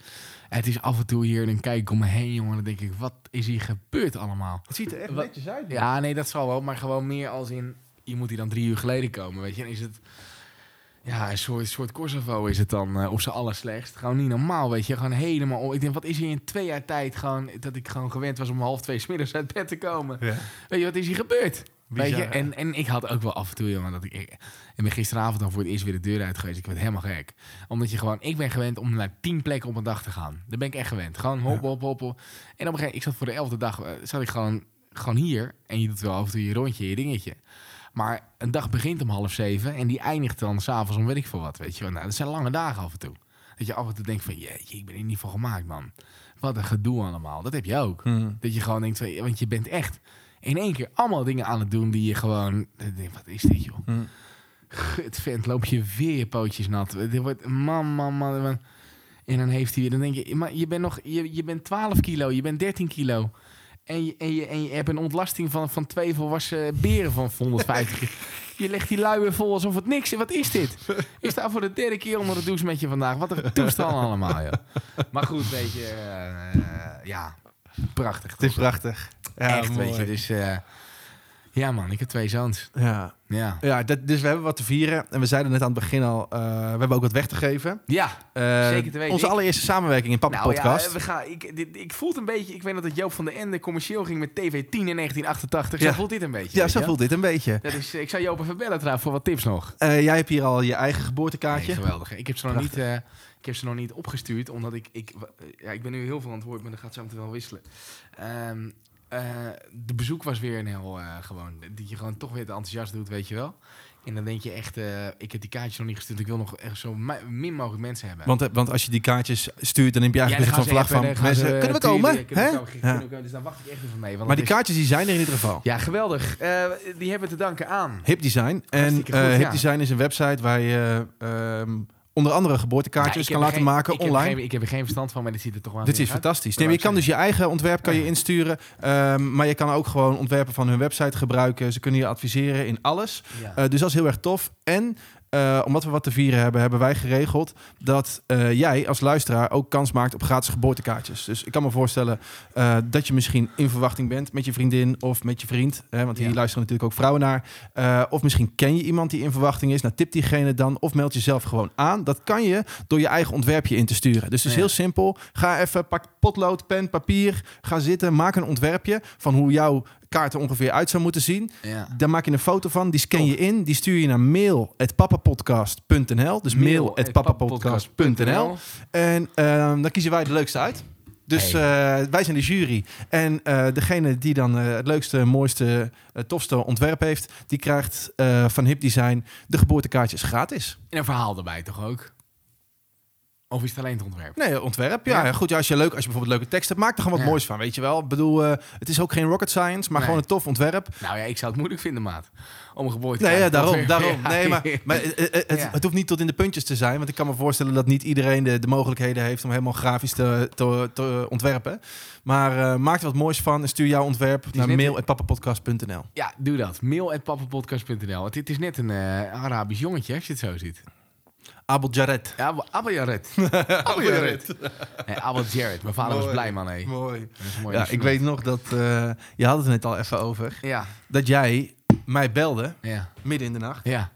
het is af en toe hier, dan kijk ik om me heen, jongen. Dan denk ik, wat is hier gebeurd allemaal? Het ziet er echt Wat- netjes uit. Ja, nee, dat zal wel. Maar gewoon meer als in, je moet hier dan drie uur geleden komen, weet je. En is het, ja, een soort, soort Kosovo is het dan eh, op z'n allerslechtst. Gewoon niet normaal, weet je. Gewoon helemaal. Ik denk, wat is hier in twee jaar tijd gewoon, dat ik gewoon gewend was om half twee 's middags uit bed te komen. Ja. Weet je, wat is hier gebeurd? Weet je, en, en ik had ook wel af en toe, jongen, dat ik, ik, ben gisteravond dan voor het eerst weer de deur uit geweest. Ik werd helemaal gek. Omdat je gewoon, ik ben gewend om naar tien plekken op een dag te gaan. Daar ben ik echt gewend. Gewoon hop, hop, hop. En op een gegeven moment, ik zat voor de elfde dag, eh, zat ik gewoon, gewoon hier. En je doet wel af en toe je rondje, je dingetje. Maar een dag begint om half zeven en die eindigt dan s'avonds om weet ik veel wat, weet je wel. Nou, dat zijn lange dagen af en toe. Dat je af en toe denkt van, jeetje, ik ben er niet voor gemaakt, man. Wat een gedoe allemaal. Dat heb je ook. Hm. Dat je gewoon denkt, want je bent echt in één keer allemaal dingen aan het doen die je gewoon... Wat is dit, joh? Hm. Gut, vent, loop je weer je pootjes nat. Dit wordt, man, man, man, man. En dan heeft hij weer, dan denk je, maar je bent nog, je, je bent 12 kilo, je bent 13 kilo. En je, en je, en je hebt een ontlasting van, van twee volwassen beren van 150 kilo. Je legt die luien vol alsof het niks is. Wat is dit? Ik sta voor de derde keer onder de douche met je vandaag. Wat een toestand allemaal, joh. Maar goed, weet je, eh, ja, prachtig. Het is prachtig. Ja, Echt, mooi. weet je. Dus eh, Ja man, ik heb twee zoons. Ja, Ja. ja dat, dus we hebben wat te vieren. En we zeiden net aan het begin al, eh, we hebben ook wat weg te geven. Ja, Eh, Zeker te weten. Onze allereerste samenwerking in Papa nou Podcast. ja, we gaan, ik, dit, ik voel het een beetje, ik weet dat het Joop van der Ende commercieel ging met TV10 in 1988. Ja. Zo voelt dit een beetje. ja, zo voelt dit een beetje. Dat is, ik zou Joop even bellen trouwens voor wat tips nog. Eh, jij hebt hier al je eigen geboortekaartje. Nee, geweldig. Ik heb ze nog Prachtig. niet, ik heb ze nog niet opgestuurd, omdat ik, ik, ja, ik ben nu heel veel aan het woord, maar dat gaat zo meteen wel wisselen. Ehm, eh, de bezoek was weer een heel eh, gewoon, dat je gewoon toch weer het enthousiast doet, weet je wel. En dan denk je echt, eh, ik heb die kaartjes nog niet gestuurd, ik wil nog echt zo mi- min mogelijk mensen hebben. Want, want als je die kaartjes stuurt, dan heb je Ja, eigenlijk dan een gaan vlag van dan mensen. ze, Kunnen we komen? Hè? Ja. Dus daar wacht ik echt even mee. Want Maar die is- kaartjes die zijn er in ieder geval. Ja, geweldig. Die hebben te danken aan. Hip Design. En goed, Hip ja. Design is een website waar je ehm, onder andere geboortekaartjes ik kan heb laten geen- maken ik Heb online. geen, ik heb er geen verstand van, maar dit ziet er toch wel Dit is uit. fantastisch. Nee, je kan dus je eigen ontwerp kan je Ja. insturen. Ehm, maar je kan ook gewoon ontwerpen van hun website gebruiken. Ze kunnen je adviseren in alles. Eh, dus dat is heel erg tof. En eh, omdat we wat te vieren hebben, hebben wij geregeld dat eh, jij als luisteraar ook kans maakt op gratis geboortekaartjes. Dus ik kan me voorstellen eh, dat je misschien in verwachting bent met je vriendin of met je vriend. Hè, want hier Ja. luisteren natuurlijk ook vrouwen naar. Of misschien ken je iemand die in verwachting is. Nou, tip diegene dan of meld jezelf gewoon aan. Dat kan je door je eigen ontwerpje in te sturen. Dus het is Ja. heel simpel. Ga even, pak potlood, pen, papier. Ga zitten, maak een ontwerpje van hoe jouw kaart er ongeveer uit zou moeten zien. ja. Daar maak je een foto van, die scan je in, die stuur je naar mail.papapodcast.nl. Dus mail.papapodcast.nl. En ehm, dan kiezen wij de leukste uit. Dus eh, wij zijn de jury. En eh, degene die dan eh, het leukste, mooiste, eh, tofste ontwerp heeft, die krijgt eh, van Hip Design de geboortekaartjes gratis. En een verhaal erbij toch ook? Of is het alleen het ontwerp? Nee, ontwerp. Ja, Ja. goed. Ja, als je leuk, als je bijvoorbeeld leuke tekst hebt, maak er gewoon wat Ja. moois van. Weet je wel? Ik bedoel, eh, het is ook geen rocket science, maar Nee. gewoon een tof ontwerp. Nou ja, ik zou het moeilijk vinden, maat. Om een geboorte Nee, ja, daarom. Daarom. Nee, maar, maar het, het, het- hoeft niet tot in de puntjes te zijn. Want ik kan me voorstellen dat niet iedereen de, de mogelijkheden heeft om helemaal grafisch te, te, te ontwerpen. Maar eh, maak er wat moois van en stuur jouw ontwerp naar mail.papapodcast.nl. Ja, doe dat. Mail.papapodcast.nl. Het, het is net een eh, Arabisch jongetje, als je het zo ziet. Abel Jared. Ja, Ab- Abel Jared. Abel Jared. Nee, Abel Jared. Mijn vader was blij, man. Mooi. Dat mooi Ja, ik weet nog dat, eh, je had het net al even over, Ja, dat jij mij belde ja, midden in de nacht. ja,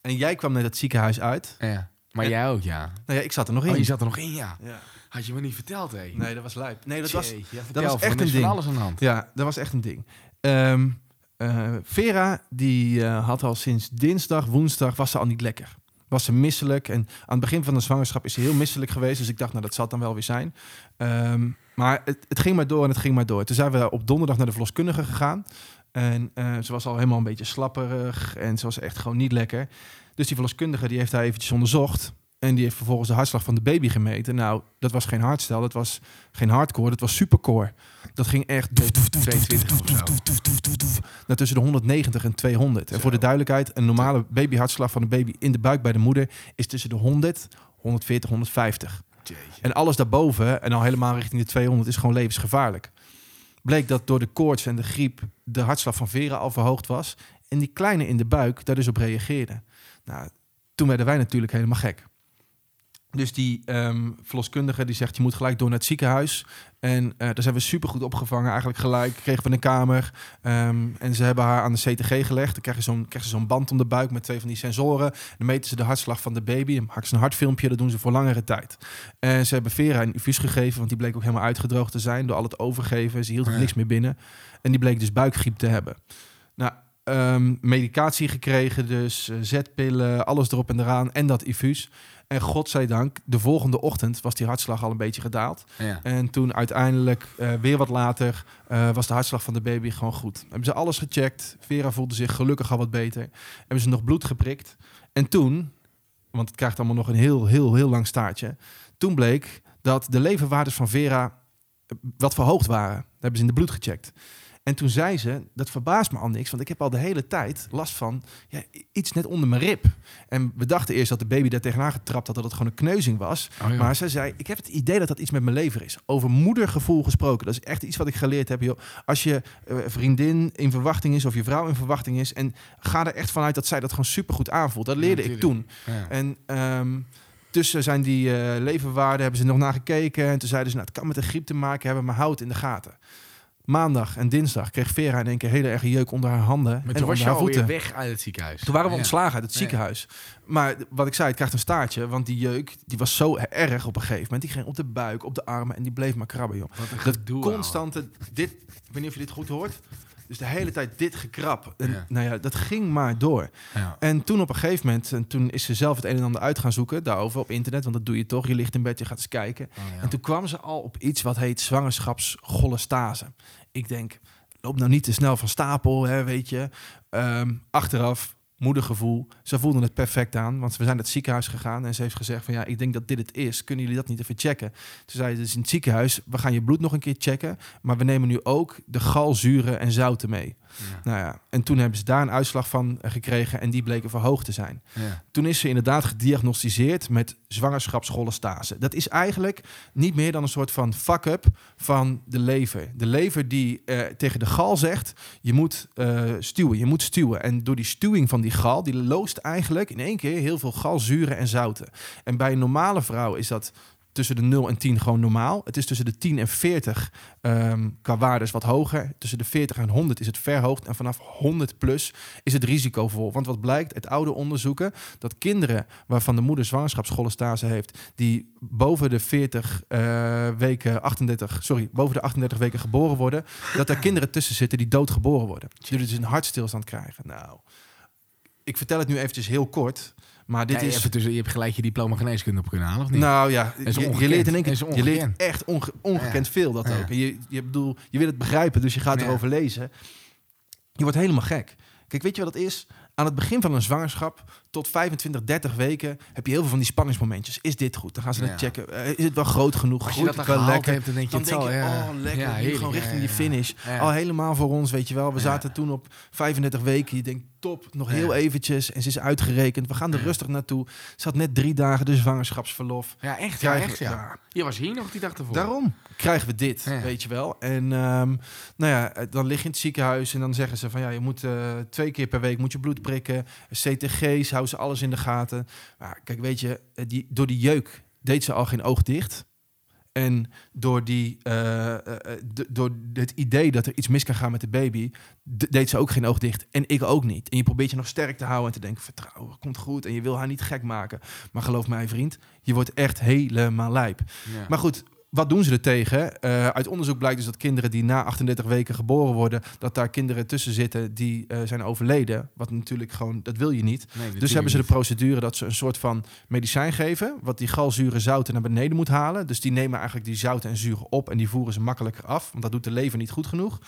En jij kwam net het ziekenhuis uit. ja. Maar En- jij ook, ja. Nou ja, ik zat er nog in. Oh, je zat er nog in, ja. ja. Had je me niet verteld, hé. Nee, dat was lijp. Nee, dat was, ja, was echt er een is van ding. alles aan de hand. Ja, dat was echt een ding. Ehm, eh, Vera, die eh, had al sinds dinsdag, woensdag, was ze al niet lekker. Was ze misselijk. En aan het begin van de zwangerschap is ze heel misselijk geweest. Dus ik dacht, nou, dat zal dan wel weer zijn. Ehm, maar het, het ging maar door en het ging maar door. Toen zijn we op donderdag naar de verloskundige gegaan. En eh, ze was al helemaal een beetje slapperig. En ze was echt gewoon niet lekker. Dus die verloskundige die heeft haar eventjes onderzocht. En die heeft vervolgens de hartslag van de baby gemeten. Nou, dat was geen hardstel, dat was geen hardcore, dat was supercore. Dat ging echt doef, doef, doef, doef, doef, 22 of doef, zo. doef, doef, doef, doef, doef. Nou, tussen de 190 en 200. En voor de duidelijkheid, een normale babyhartslag van een baby in de buik bij de moeder is tussen de 100, 140, 150. Jeetje. En alles daarboven, en al helemaal richting de 200, is gewoon levensgevaarlijk. Bleek dat door de koorts en de griep de hartslag van Vera al verhoogd was. En die kleine in de buik daar dus op reageerde. Nou, toen werden wij natuurlijk helemaal gek. Dus die ehm, verloskundige die zegt, je moet gelijk door naar het ziekenhuis. En eh, daar zijn we supergoed opgevangen. Eigenlijk gelijk kregen we een kamer. Ehm, en ze hebben haar aan de CTG gelegd. Dan krijg je zo'n krijg je zo'n band om de buik met twee van die sensoren. Dan meten ze de hartslag van de baby. Dan maken ze een hartfilmpje. Dat doen ze voor langere tijd. En ze hebben Vera een infuus gegeven. Want die bleek ook helemaal uitgedroogd te zijn door al het overgeven. Ze hield Ja. niks meer binnen. En die bleek dus buikgriep te hebben. Nou, ehm, medicatie gekregen. Dus eh, zetpillen, alles erop en eraan. En dat infuus. En godzijdank, de volgende ochtend was die hartslag al een beetje gedaald. Ja. En toen uiteindelijk, eh, weer wat later, eh, was de hartslag van de baby gewoon goed. Hebben ze alles gecheckt. Vera voelde zich gelukkig al wat beter. Hebben ze nog bloed geprikt. En toen, want het krijgt allemaal nog een heel, heel, heel lang staartje. Toen bleek dat de leverwaardes van Vera eh, wat verhoogd waren. Dat hebben ze in de bloed gecheckt. En toen zei ze, dat verbaast me al niks, want ik heb al de hele tijd last van ja, iets net onder mijn rib. En we dachten eerst dat de baby daar tegenaan getrapt had, dat het gewoon een kneuzing was. Oh. Maar zij zei, ik heb het idee dat dat iets met mijn lever is. Over moedergevoel gesproken. Dat is echt iets wat ik geleerd heb. Joh. Als je eh, vriendin in verwachting is of je vrouw in verwachting is... en ga er echt vanuit dat zij dat gewoon supergoed aanvoelt. Dat leerde Ja, ik toen. Ja. En ehm, tussen zijn die eh, leverwaarden, hebben ze nog naar gekeken. En toen zeiden ze, nou, het kan met de griep te maken hebben, maar houd in de gaten. Maandag en dinsdag kreeg Vera in één keer hele erge jeuk onder haar handen Maar en toen was je haar voeten. alweer weg uit het ziekenhuis. Toen waren we ontslagen uit het Ja. ziekenhuis. Maar wat ik zei, het krijgt een staartje. Want die jeuk die was zo erg op een gegeven moment. Die ging op de buik, op de armen en die bleef maar krabben, joh. Wat een Dat constante, dit, ik weet niet of je dit goed hoort. Dus de hele tijd dit gekrap. En Ja. nou ja, dat ging maar door. Ja. En toen op een gegeven moment, en toen is ze zelf het een en ander uit gaan zoeken daarover op internet. Want dat doe je toch. Je ligt in bed, je gaat eens kijken. Oh. En toen kwam ze al op iets wat heet zwangerschapscholestase. Ik denk, loop nou niet te snel van stapel, hè, weet je. Ehm, achteraf, moedergevoel. Ze voelden het perfect aan, want we zijn naar het ziekenhuis gegaan. En ze heeft gezegd van, ja, ik denk dat dit het is. Kunnen jullie dat niet even checken? Toen zei ze, dus in het ziekenhuis, we gaan je bloed nog een keer checken. Maar we nemen nu ook de galzuren en zouten mee. Ja. Nou ja, en toen hebben ze daar een uitslag van eh, gekregen en die bleken verhoogd te zijn. Ja. Toen is ze inderdaad gediagnosticeerd met zwangerschapscholestase. Dat is eigenlijk niet meer dan een soort van fuck-up van de lever. De lever die eh, tegen de gal zegt, je moet eh, stuwen, je moet stuwen. En door die stuwing van die gal, die loost eigenlijk in één keer heel veel galzuren en zouten. En bij een normale vrouw is dat tussen de 0 en 10 gewoon normaal. Het is tussen de 10 en 40 ehm, qua waardes wat hoger. Tussen de 40 en 100 is het verhoogd. En vanaf 100 plus is het risicovol. Want wat blijkt uit oude onderzoeken... dat kinderen waarvan de moeder zwangerschapscholestase heeft... die boven de 40 eh, weken 38... sorry, boven de 38 weken geboren worden... dat er kinderen tussen zitten die doodgeboren worden. Die dus een hartstilstand krijgen. Nou, ik vertel het nu eventjes heel kort... Maar dit Ja, is even tussen, je hebt gelijk je diploma geneeskunde op kunnen halen, of niet? nou ja, je, leert in één Dat keer, je leert echt onge- ongekend veel dat Ja. ook. En je, je, bedoel, je wil het begrijpen, dus je gaat erover lezen. Je wordt helemaal gek. Kijk, weet je wat het is? Aan het begin van een zwangerschap, tot 25, 30 weken, heb je heel veel van die spanningsmomentjes. Is dit goed? Dan gaan ze Ja. dat checken. Eh, is het wel groot genoeg? Als je dat dan wel lekker? hebt, dan denk je Dan het denk zal. je, ja. oh lekker, Ja, heerlijk, gewoon richting die finish. Al helemaal voor ons, weet je wel. We zaten toen op 35 weken. Je denkt, top, nog heel eventjes. En ze is uitgerekend. We gaan er rustig naartoe. Ze had net drie dagen de zwangerschapsverlof. Ja, echt. Ja, echt ja. Je was hier nog die dag ervoor. Daarom krijgen we dit, Ja. weet je wel. En ehm, nou ja, eh, dan lig je in het ziekenhuis en dan zeggen ze van ja, je moet eh, twee keer per week moet je bloed prikken, CTG's, houden ze alles in de gaten. Maar kijk, weet je, eh, die, door die jeuk deed ze al geen oog dicht. En door, die, door het idee dat er iets mis kan gaan met de baby, deed ze ook geen oog dicht. En ik ook niet. En je probeert je nog sterk te houden en te denken, vertrouwen, komt goed. En je wil haar niet gek maken. Maar geloof mij vriend, je wordt echt helemaal lijp. Ja. Maar goed, wat doen ze er tegen? Eh, uit onderzoek blijkt dus dat kinderen die na 38 weken geboren worden, dat daar kinderen tussen zitten die eh, zijn overleden. Wat natuurlijk gewoon, dat wil je niet. Nee, Dus hebben ze de procedure dat ze een soort van medicijn geven, wat die galzuren zouten naar beneden moet halen. Dus die nemen eigenlijk die zouten en zuren op en die voeren ze makkelijker af, want dat doet de lever niet goed genoeg.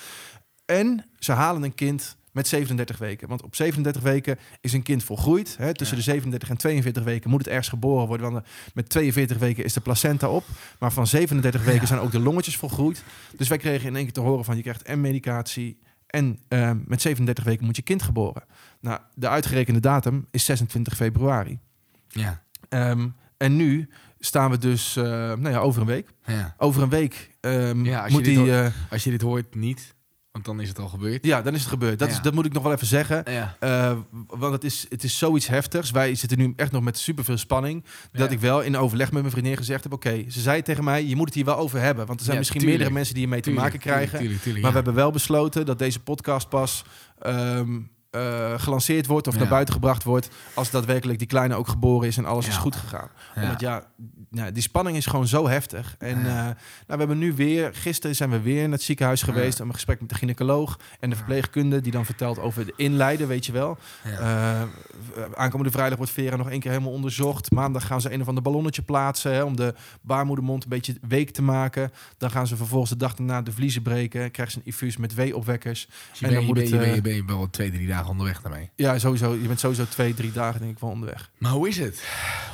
En ze halen een kind met 37 weken. Want op 37 weken is een kind volgroeid. Hè, tussen Ja. de 37 en 42 weken moet het ergens geboren worden. Want eh, met 42 weken is de placenta op. Maar van 37 weken Ja. zijn ook de longetjes volgroeid. Dus wij kregen in één keer te horen van je krijgt en medicatie. En eh, met 37 weken moet je kind geboren. Nou, de uitgerekende datum is 26 februari. Ja, Ehm, en nu staan we dus eh, nou ja, over een week. ja. Over een week ehm, Ja, als je moet dit die... hoort- Als je dit hoort, niet. Want dan is het al gebeurd. ja, dan is het gebeurd. Dat, Ja. is, dat moet ik nog wel even zeggen. Ja. Eh, want het is, het is zoiets heftigs. Wij zitten nu echt nog met superveel spanning. Dat ik wel in overleg met mijn vriendin gezegd heb... oké, ze zei tegen mij, je moet het hier wel over hebben. Want er zijn misschien tuurlijk. meerdere mensen die hiermee te maken krijgen. Tuurlijk, tuurlijk, tuurlijk, maar we hebben wel besloten dat deze podcast pas... ehm, eh, gelanceerd wordt of Ja. naar buiten gebracht wordt... als daadwerkelijk die kleine ook geboren is en alles is goed gegaan. Ja. Omdat ja, nou, die spanning is gewoon zo heftig. En Ja. eh, nou, we hebben nu weer, gisteren zijn we weer naar het ziekenhuis geweest... Ja. om een gesprek met de gynaecoloog en de Ja. verpleegkunde... die dan vertelt over de inleiden, weet je wel. Ja. Eh, aankomende vrijdag wordt Vera nog één keer helemaal onderzocht. Maandag gaan ze een of ander ballonnetje plaatsen... Hè, om de baarmoedermond een beetje week te maken. Dan gaan ze vervolgens de dag daarna de vliezen breken. Krijgen ze een infuus met weeopwekkers. Dus je en dan je, moet het, je, ben, eh, je, ben je wel twee, drie dagen onderweg daarmee. Ja, sowieso. Je bent sowieso twee, drie dagen denk ik wel onderweg. Maar hoe is het?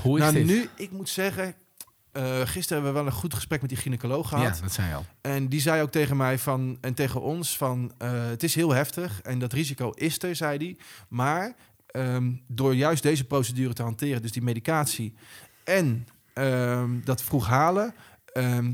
Hoe is nou, dit? nu, ik moet zeggen... eh, gisteren hebben we wel een goed gesprek met die gynaecoloog gehad. Ja, dat zei je al. En die zei ook tegen mij van, en tegen ons van, eh, het is heel heftig en dat risico is er, zei hij. Maar ehm, door juist deze procedure te hanteren, dus die medicatie en ehm, dat vroeg halen, ehm,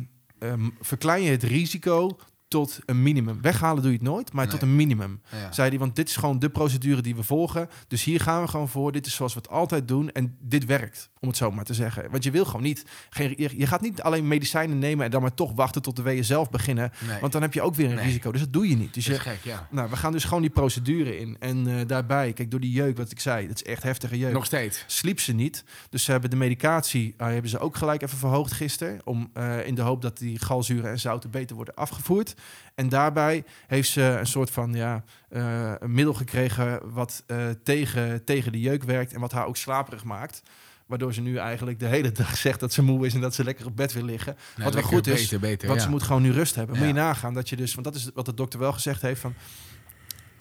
verklein je het risico tot een minimum. Weghalen doe je het nooit, maar Nee. tot een minimum. Ja. Zei hij, want dit is gewoon de procedure die we volgen. Dus hier gaan we gewoon voor. Dit is zoals we het altijd doen. En dit werkt, om het zo maar te zeggen. Want je wil gewoon niet... Geen, je, gaat niet alleen medicijnen nemen en dan maar toch wachten tot de weeën zelf beginnen. Nee. Want dan heb je ook weer een Nee. risico. Dus dat doe je niet. Dus je, gek, ja. nou, we gaan dus gewoon die procedure in. En eh, daarbij, kijk, door die jeuk, wat ik zei, dat is echt heftige jeuk. Nog steeds. Sliep ze niet. Dus ze hebben de medicatie eh, hebben ze ook gelijk even verhoogd gisteren. Om, eh, in de hoop dat die galzuren en zouten beter worden afgevoerd. En daarbij heeft ze een soort van ja, eh, een middel gekregen wat eh, tegen, tegen de jeuk werkt. En wat haar ook slaperig maakt. Waardoor ze nu eigenlijk de hele dag zegt dat ze moe is en dat ze lekker op bed wil liggen. Nee, wel goed is, Beter, beter, Want ja. ze moet gewoon nu rust hebben. Ja. Moet je nagaan dat je dus, want dat is wat de dokter wel gezegd heeft van,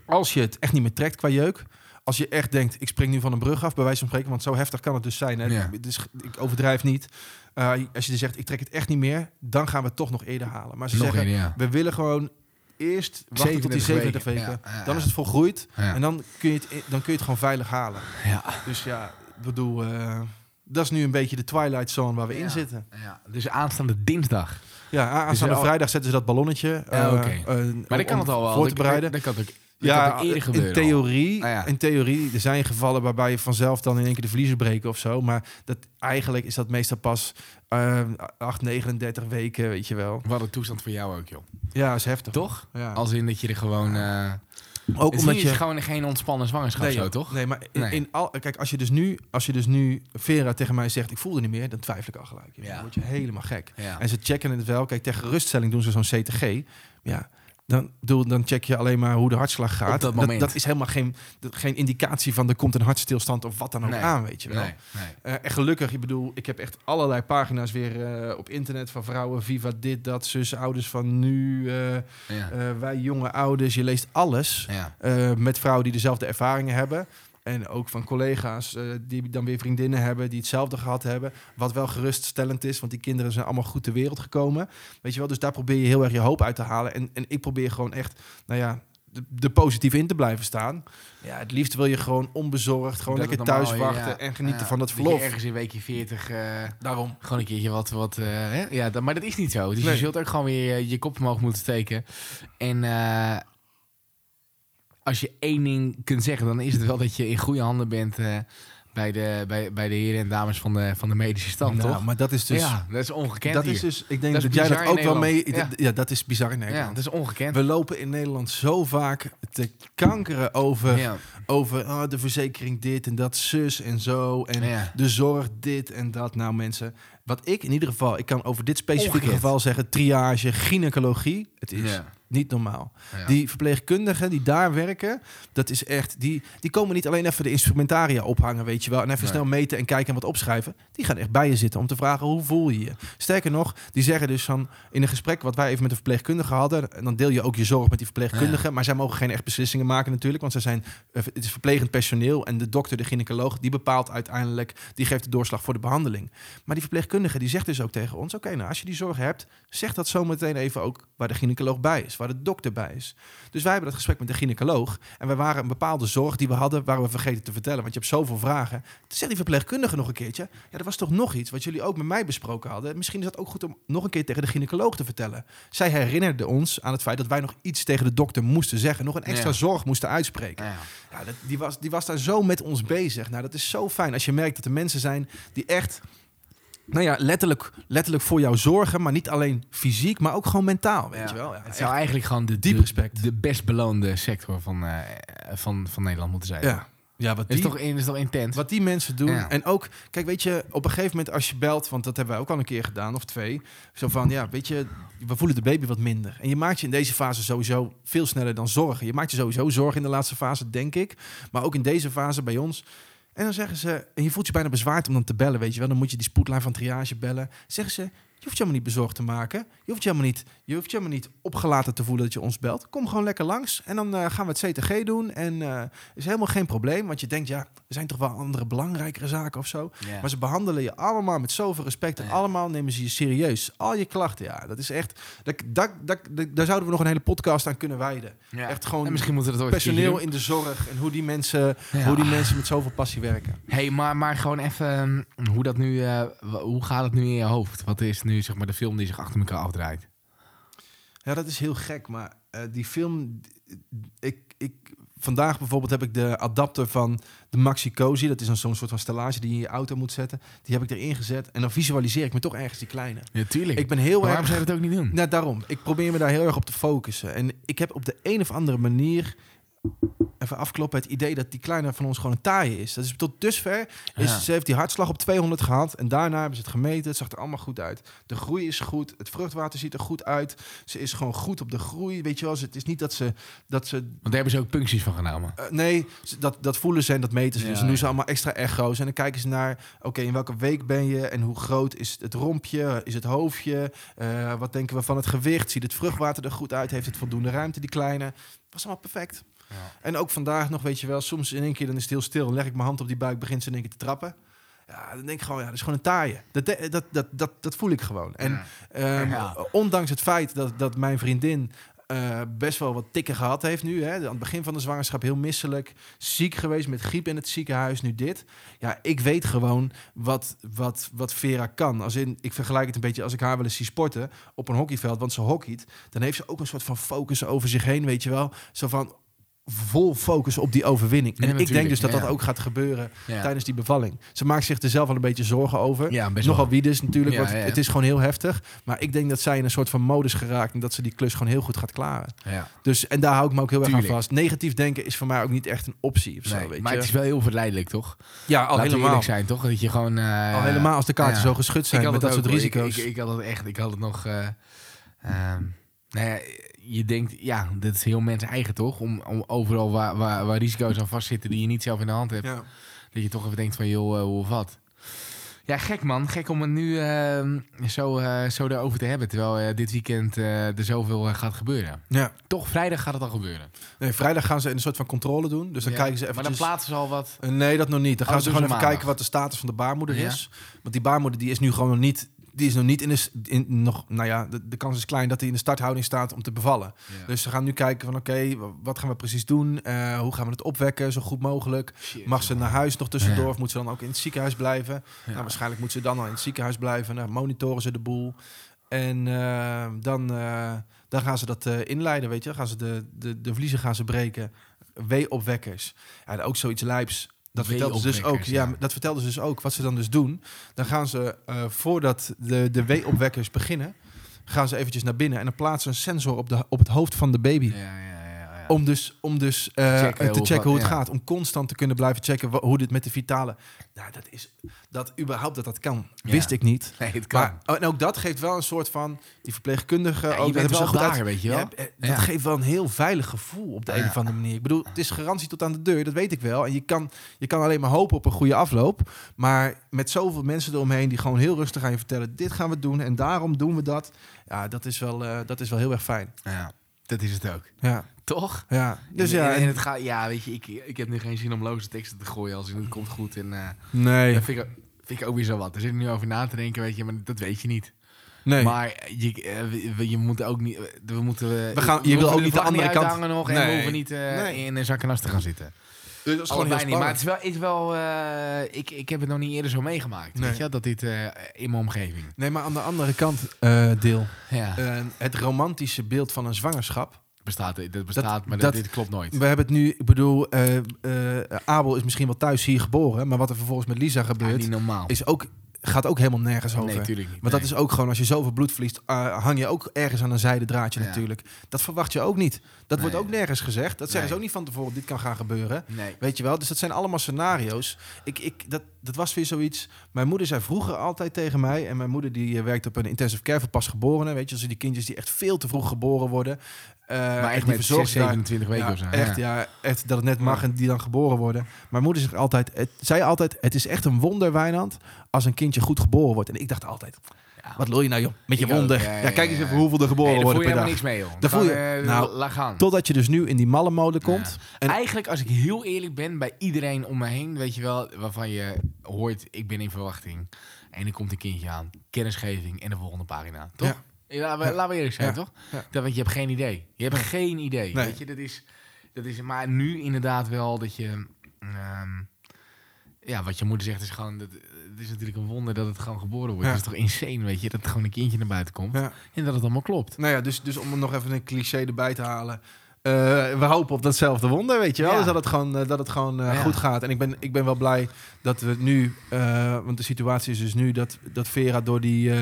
als je het echt niet meer trekt qua jeuk, als je echt denkt, ik spring nu van een brug af, bij wijze van spreken, want zo heftig kan het dus zijn. Hè? Ja. Dus, ik overdrijf niet. Uh, als je dus zegt, ik trek het echt niet meer, dan gaan we het toch nog eerder halen. Maar ze Nog zeggen, eerder, ja. we willen gewoon eerst wachten tot die 37 37 weken. weken. Ja, Dan is het volgroeid en dan kun, je het, dan kun je het gewoon veilig halen. Ja. Dus ja, ik bedoel, eh, dat is nu een beetje de twilight zone waar we in zitten. Ja. Dus aanstaande dinsdag. Ja, a- aanstaande al- vrijdag zetten ze dat ballonnetje. Eh, eh, Maar dat kan het al wel. Voor te bereiden. Dat kan dat Ja, eerder gebeuren. in theorie, ja. in theorie, er zijn gevallen waarbij je vanzelf dan in één keer de vliezen breken of zo. Maar dat, eigenlijk is dat meestal pas eh 8, 39 weken, weet je wel. Wat een toestand voor jou ook, joh. Ja, is heftig. Toch? Ja. Als in dat je er gewoon... eh Ook het omdat je... gewoon geen ontspannen zwangerschap Nee, zo, toch? Nee, maar in, Nee. in al, kijk, als je dus nu, als je dus nu Vera tegen mij zegt, ik voelde niet meer, dan twijfel ik al gelijk. Ja. Dan word je helemaal gek. Ja. En ze checken het wel. Kijk, tegen geruststelling doen ze zo'n CTG. Ja, dan, bedoel, dan check je alleen maar hoe de hartslag gaat. Dat moment. dat, is helemaal geen, geen indicatie van er komt een hartstilstand of wat dan ook Nee. aan, weet je wel. Nee, nee. Eh, en gelukkig, ik bedoel, ik heb echt allerlei pagina's weer eh, op internet van vrouwen, Viva dit, dat, zus, ouders van nu, eh, Ja. wij jonge ouders. Je leest alles ja. met vrouwen die dezelfde ervaringen hebben. En ook van collega's eh, die dan weer vriendinnen hebben die hetzelfde gehad hebben. Wat wel geruststellend is, want die kinderen zijn allemaal goed ter wereld gekomen. Weet je wel, dus daar probeer je heel erg je hoop uit te halen. En, en ik probeer gewoon echt, nou ja, de, de positief in te blijven staan. Ja, het liefst wil je gewoon onbezorgd, gewoon Dat lekker het normaal, thuis wachten ja. en genieten Ja. van dat je verlof. ergens in weekje 40... eh, Daarom. Gewoon een keertje wat... wat eh, hè? Ja, dat, maar dat is niet zo. Dus Nee. je zult ook gewoon weer je, kop omhoog moeten steken. En als je één ding kunt zeggen... dan is het wel dat je in goede handen bent... eh, bij, de, bij, bij de heren en dames van de, van de medische stand, Nou, toch? maar dat is dus... ja, dat is ongekend dat hier. is dus, ik denk Dat jij dat ook wel mee... Ja. dat is bizar in ja, Nederland. dat is ongekend. We lopen in Nederland zo vaak te kankeren over, ja. over ah, de verzekering dit en dat, zus en zo. En Ja. de zorg dit en dat. Nou mensen, wat ik in ieder geval, ik kan over dit specifieke Ongekend. geval zeggen, triage, gynaecologie. Het is Ja. Niet normaal. Ja. Die verpleegkundigen die daar werken, dat is echt, die, die komen niet alleen even de instrumentaria ophangen, weet je wel, en even Nee. snel meten en kijken en wat opschrijven. Die gaan echt bij je zitten om te vragen hoe voel je je. Sterker nog, die zeggen dus van in een gesprek wat wij even met de verpleegkundige hadden, en dan deel je ook je zorg met die verpleegkundige, maar zij mogen geen echt beslissingen maken natuurlijk, want zij zijn, eh, het is verplegend personeel en de dokter, de gynaecoloog, die bepaalt uiteindelijk, die geeft de doorslag voor de behandeling. Maar die verpleegkundige die zegt dus ook tegen ons, oké, nou als je die zorg hebt, zeg dat zometeen even ook waar de gynaecoloog bij is, waar de dokter bij is. Dus wij hebben dat gesprek met de gynaecoloog. En wij waren een bepaalde zorg die we hadden, waren we vergeten te vertellen. Want je hebt zoveel vragen. Toen die verpleegkundige nog een keertje. Ja, er was toch nog iets wat jullie ook met mij besproken hadden. Misschien is dat ook goed om nog een keer tegen de gynaecoloog te vertellen. Zij herinnerde ons aan het feit dat wij nog iets tegen de dokter moesten zeggen. Nog een extra Ja. zorg moesten uitspreken. Ja. Ja, dat, die, was, die was daar zo met ons bezig. Nou, dat is zo fijn als je merkt dat er mensen zijn die echt... Nou ja, letterlijk, letterlijk voor jou zorgen, maar niet alleen fysiek, maar ook gewoon mentaal, weet Ja. je wel. Ja, Het zou eigenlijk gewoon de, Diep respect. de best beloonde sector van, eh, van, van Nederland moeten zijn. ja. ja, wat Is die, toch, is toch intens? Wat die mensen doen. Ja. En ook, kijk, weet je, op een gegeven moment als je belt, want dat hebben wij ook al een keer gedaan, of twee. Zo van, ja, weet je, we voelen de baby wat minder. En je maakt je in deze fase sowieso veel sneller dan zorgen. Je maakt je sowieso zorgen in de laatste fase, denk ik. Maar ook in deze fase bij ons. En dan zeggen ze, en je voelt je bijna bezwaard om dan te bellen, weet je wel. Dan moet je die spoedlijn van triage bellen. Zeggen ze, je hoeft je helemaal niet bezorgd te maken. Je hoeft je helemaal niet, je hoeft je helemaal niet opgelaten te voelen dat je ons belt. Kom gewoon lekker langs en dan eh, gaan we het CTG doen. En eh is helemaal geen probleem, want je denkt, ja, er zijn toch wel andere belangrijkere zaken of zo. Maar ze behandelen je allemaal met zoveel respect en allemaal nemen ze je serieus. Al je klachten, ja, dat is echt, dat, dat, dat, daar zouden we nog een hele podcast aan kunnen wijden. Echt gewoon En misschien moeten we dat ooit een Personeel in de zorg en hoe die mensen. Ja. hoe die mensen met zoveel passie werken. Hey, maar, maar gewoon even, hm, hoe, dat nu, eh, hoe gaat het nu in je hoofd? Wat is nu zeg maar de film die zich achter elkaar afdraait? Ja, dat is heel gek, maar eh, die film... Ik, ik, vandaag bijvoorbeeld heb ik de adapter van de Maxi Cozy. Dat is dan zo'n soort van stellage die je in je auto moet zetten. Die heb ik erin gezet. En dan visualiseer ik me toch ergens die kleine. Ja, tuurlijk. Ik ben heel Waarom erg... zou je dat ook niet doen? Nou, daarom. Ik probeer me daar heel erg op te focussen. En ik heb op de een of andere manier... Even afkloppen, het idee dat die kleine van ons gewoon een taaie is. Dat is tot dusver. Is, Ja. Ze heeft die hartslag op 200 gehad. En daarna hebben ze het gemeten. Het zag er allemaal goed uit. De groei is goed. Het vruchtwater ziet er goed uit. Ze is gewoon goed op de groei. Weet je wel, het is niet dat ze... Dat ze Want daar hebben ze ook puncties van genomen. eh, nee, dat, dat voelen ze en dat meten ze. Ja, dus dan doen ze allemaal extra echo's. En dan kijken ze naar, oké, in welke week ben je? En hoe groot is het rompje? Is het hoofdje? Eh, wat denken we van het gewicht? Ziet het vruchtwater er goed uit? Heeft het voldoende ruimte, die kleine? Was allemaal perfect. Ja. En ook vandaag nog, weet je wel, soms in één keer dan is het heel stil. Dan leg ik mijn hand op die buik, begint ze in één keer te trappen. Ja, dan denk ik gewoon, ja, dat is gewoon een taaie. Dat, dat, dat, dat, dat voel ik gewoon. En Ja. Ehm, Ja. Ondanks het feit dat, dat mijn vriendin eh, best wel wat tikken gehad heeft nu. Hè, aan het begin van de zwangerschap heel misselijk. Ziek geweest met griep in het ziekenhuis. Nu dit. Ja, ik weet gewoon wat, wat, wat Vera kan. Als in, ik vergelijk het een beetje als ik haar wel eens zie sporten op een hockeyveld. Want ze hockeyt. Dan heeft ze ook een soort van focus over zich heen. Weet je wel. Zo van vol focus op die overwinning. En ik denk dus dat ja. dat ook gaat gebeuren Ja. tijdens die bevalling. Ze maakt zich er zelf wel een beetje zorgen over. Ja, Nogal wel. wie dus natuurlijk, want het is gewoon heel heftig. Maar ik denk dat zij in een soort van modus geraakt en dat ze die klus gewoon heel goed gaat klaren. Ja. Dus, en daar hou ik me ook heel erg aan vast. Negatief denken is voor mij ook niet echt een optie of zo, Nee, weet maar je. het is wel heel verleidelijk, toch? ja, al Laten helemaal. zijn, toch? Dat je gewoon... eh, Al helemaal als de kaarten zo geschud zijn met dat soort ook, risico's. Ik, ik, ik had het echt, ik had het nog. nou ja, je denkt, ja, dat is heel mens eigen toch? Om, om overal waar, waar, waar risico's aan vastzitten die je niet zelf in de hand hebt, ja. dat je toch even denkt van, joh, eh, hoe of wat. Ja, gek man. Gek om het nu ehm, zo, eh zo daarover te hebben. Terwijl eh, dit weekend eh, er zoveel eh, gaat gebeuren. ja. Toch, vrijdag gaat het al gebeuren. Nee, vrijdag gaan ze een soort van controle doen. Dus dan Ja, kijken ze Maar dan plaatsen ze al wat. Eh, Nee, dat nog niet. Dan Oh, gaan ze gewoon even maandag. kijken wat de status van de baarmoeder Ja. is. Want die baarmoeder die is nu gewoon nog niet... Die is nog niet in de, s- in, nog, nou ja, de, de kans is klein dat hij in de starthouding staat om te bevallen. Ja. Dus ze gaan nu kijken van oké, wat gaan we precies doen? Eh, hoe gaan we het opwekken zo goed mogelijk? Shit, Mag ze man. naar huis nog tussendoor Ja. of moet ze dan ook in het ziekenhuis blijven? Ja. Nou, waarschijnlijk moet ze dan al in het ziekenhuis blijven. Nou, monitoren ze de boel. En eh, dan, eh, dan gaan ze dat eh, inleiden, weet je. Dan gaan ze de, de, de vliezen gaan ze breken. Weeopwekkers. Ja, ook zoiets lijps. Dat vertelden ze dus ook. Ja, ja. dat vertelden ze dus ook. Wat ze dan dus doen. Dan gaan ze eh, voordat de, de weeopwekkers beginnen, gaan ze eventjes naar binnen en dan plaatsen ze een sensor op, de, op het hoofd van de baby. Ja. Om dus, om dus eh, Checken te hoe checken hoe het gaat, ja. gaat. Om constant te kunnen blijven checken hoe dit met de vitale. Nou, dat is dat überhaupt dat dat kan, Ja. wist ik niet. Nee, het kan. Maar oh, en ook dat geeft wel een soort van die verpleegkundige. Ja, ook, dat wel goed daar, uit- weet je wel. Eh, dat geeft wel een heel veilig gevoel op de een of andere manier. Ik bedoel, het is garantie tot aan de deur, dat weet ik wel. En je kan, je kan alleen maar hopen op een goede afloop. Maar met zoveel mensen eromheen die gewoon heel rustig aan je vertellen: dit gaan we doen en daarom doen we dat. Ja, dat is wel, eh, dat is wel heel erg fijn. Ja, dat is het ook. Ja, Toch? ja. Dus en, ja, en, het gaat, ja, weet je, ik, ik heb nu geen zin om loze teksten te gooien als het komt goed. En eh nee, dat vind ik, vind ik ook weer zo wat. Er zit nu over na te denken, weet je, maar dat weet je niet. nee. Maar je, eh, je moet ook niet, we moeten, We gaan- je wil ook niet de andere kant- nog en we Nee. hoeven niet eh, Nee. in een zak en as te gaan zitten. Dus dat is gewoon heel niet, maar het is wel, het is wel eh, ik, ik heb het nog niet eerder zo meegemaakt, Nee. weet je, dat dit eh, in mijn omgeving. Nee, maar aan de andere kant, eh, deel. Ja, het romantische beeld van een zwangerschap. bestaat, dat bestaat, maar dat- dit klopt nooit. We hebben het nu, ik bedoel, Abel is misschien wel thuis hier geboren, maar wat er vervolgens met Lisa gebeurt, is ook, gaat ook helemaal nergens over. nee, niet. Want dat nee. is ook gewoon, als je zoveel bloed verliest, eh, hang je ook ergens aan een zijde draadje Ja. natuurlijk. Dat verwacht je ook niet. Dat wordt ook nergens gezegd. Dat zeggen ze ook niet van tevoren, dit kan gaan gebeuren. Weet je wel? Dus dat zijn allemaal scenario's. Ik, ik, dat, dat was weer zoiets. Mijn moeder zei vroeger altijd tegen mij. En mijn moeder die eh, werkt op een intensive care voor pasgeborenen. Weet je, dus die kindjes die echt veel te vroeg geboren worden. Eh, Maar echt die met verzorgt 6, daar- 27 weken ja, of zo. Echt, ja. ja, echt dat het net mag en die dan geboren worden. Mijn moeder zegt altijd, het, zei altijd, het is echt een wonder, Wijnand, als een kindje goed geboren wordt. En ik dacht altijd, Ja. wat lul je nou joh, met je Ik ook, wonder. ja, kijk eens even hoeveel er geboren Nee, daar voel worden je per helemaal dag. niks mee, joh. Daar voel je- eh, nou, laat gaan. Totdat je dus nu in die malle mode komt. En- Eigenlijk, als ik heel eerlijk ben, bij iedereen om me heen, weet je wel, waarvan je hoort, ik ben in verwachting. En er komt een kindje aan, kennisgeving en de volgende pagina. Toch? Ja. Laten, we, Ja. laten we eerlijk zijn, Ja. toch? Ja. Dat, want je hebt geen idee. Je hebt geen idee. Nee. Weet je, dat is, dat is, maar nu inderdaad wel dat je, ehm, ja, wat je moeder zegt is gewoon, dat, het is natuurlijk een wonder dat het gewoon geboren wordt. Ja. Het is toch insane, weet je, dat gewoon een kindje naar buiten komt. Ja. En dat het allemaal klopt. Nou ja, dus, dus om nog even een cliché erbij te halen. eh, we hopen op datzelfde wonder, weet je wel. Ja. Dus dat het gewoon, eh, dat het gewoon eh, goed gaat. En ik ben, ik ben wel blij dat we nu... want de situatie is dus nu dat, dat Vera door die,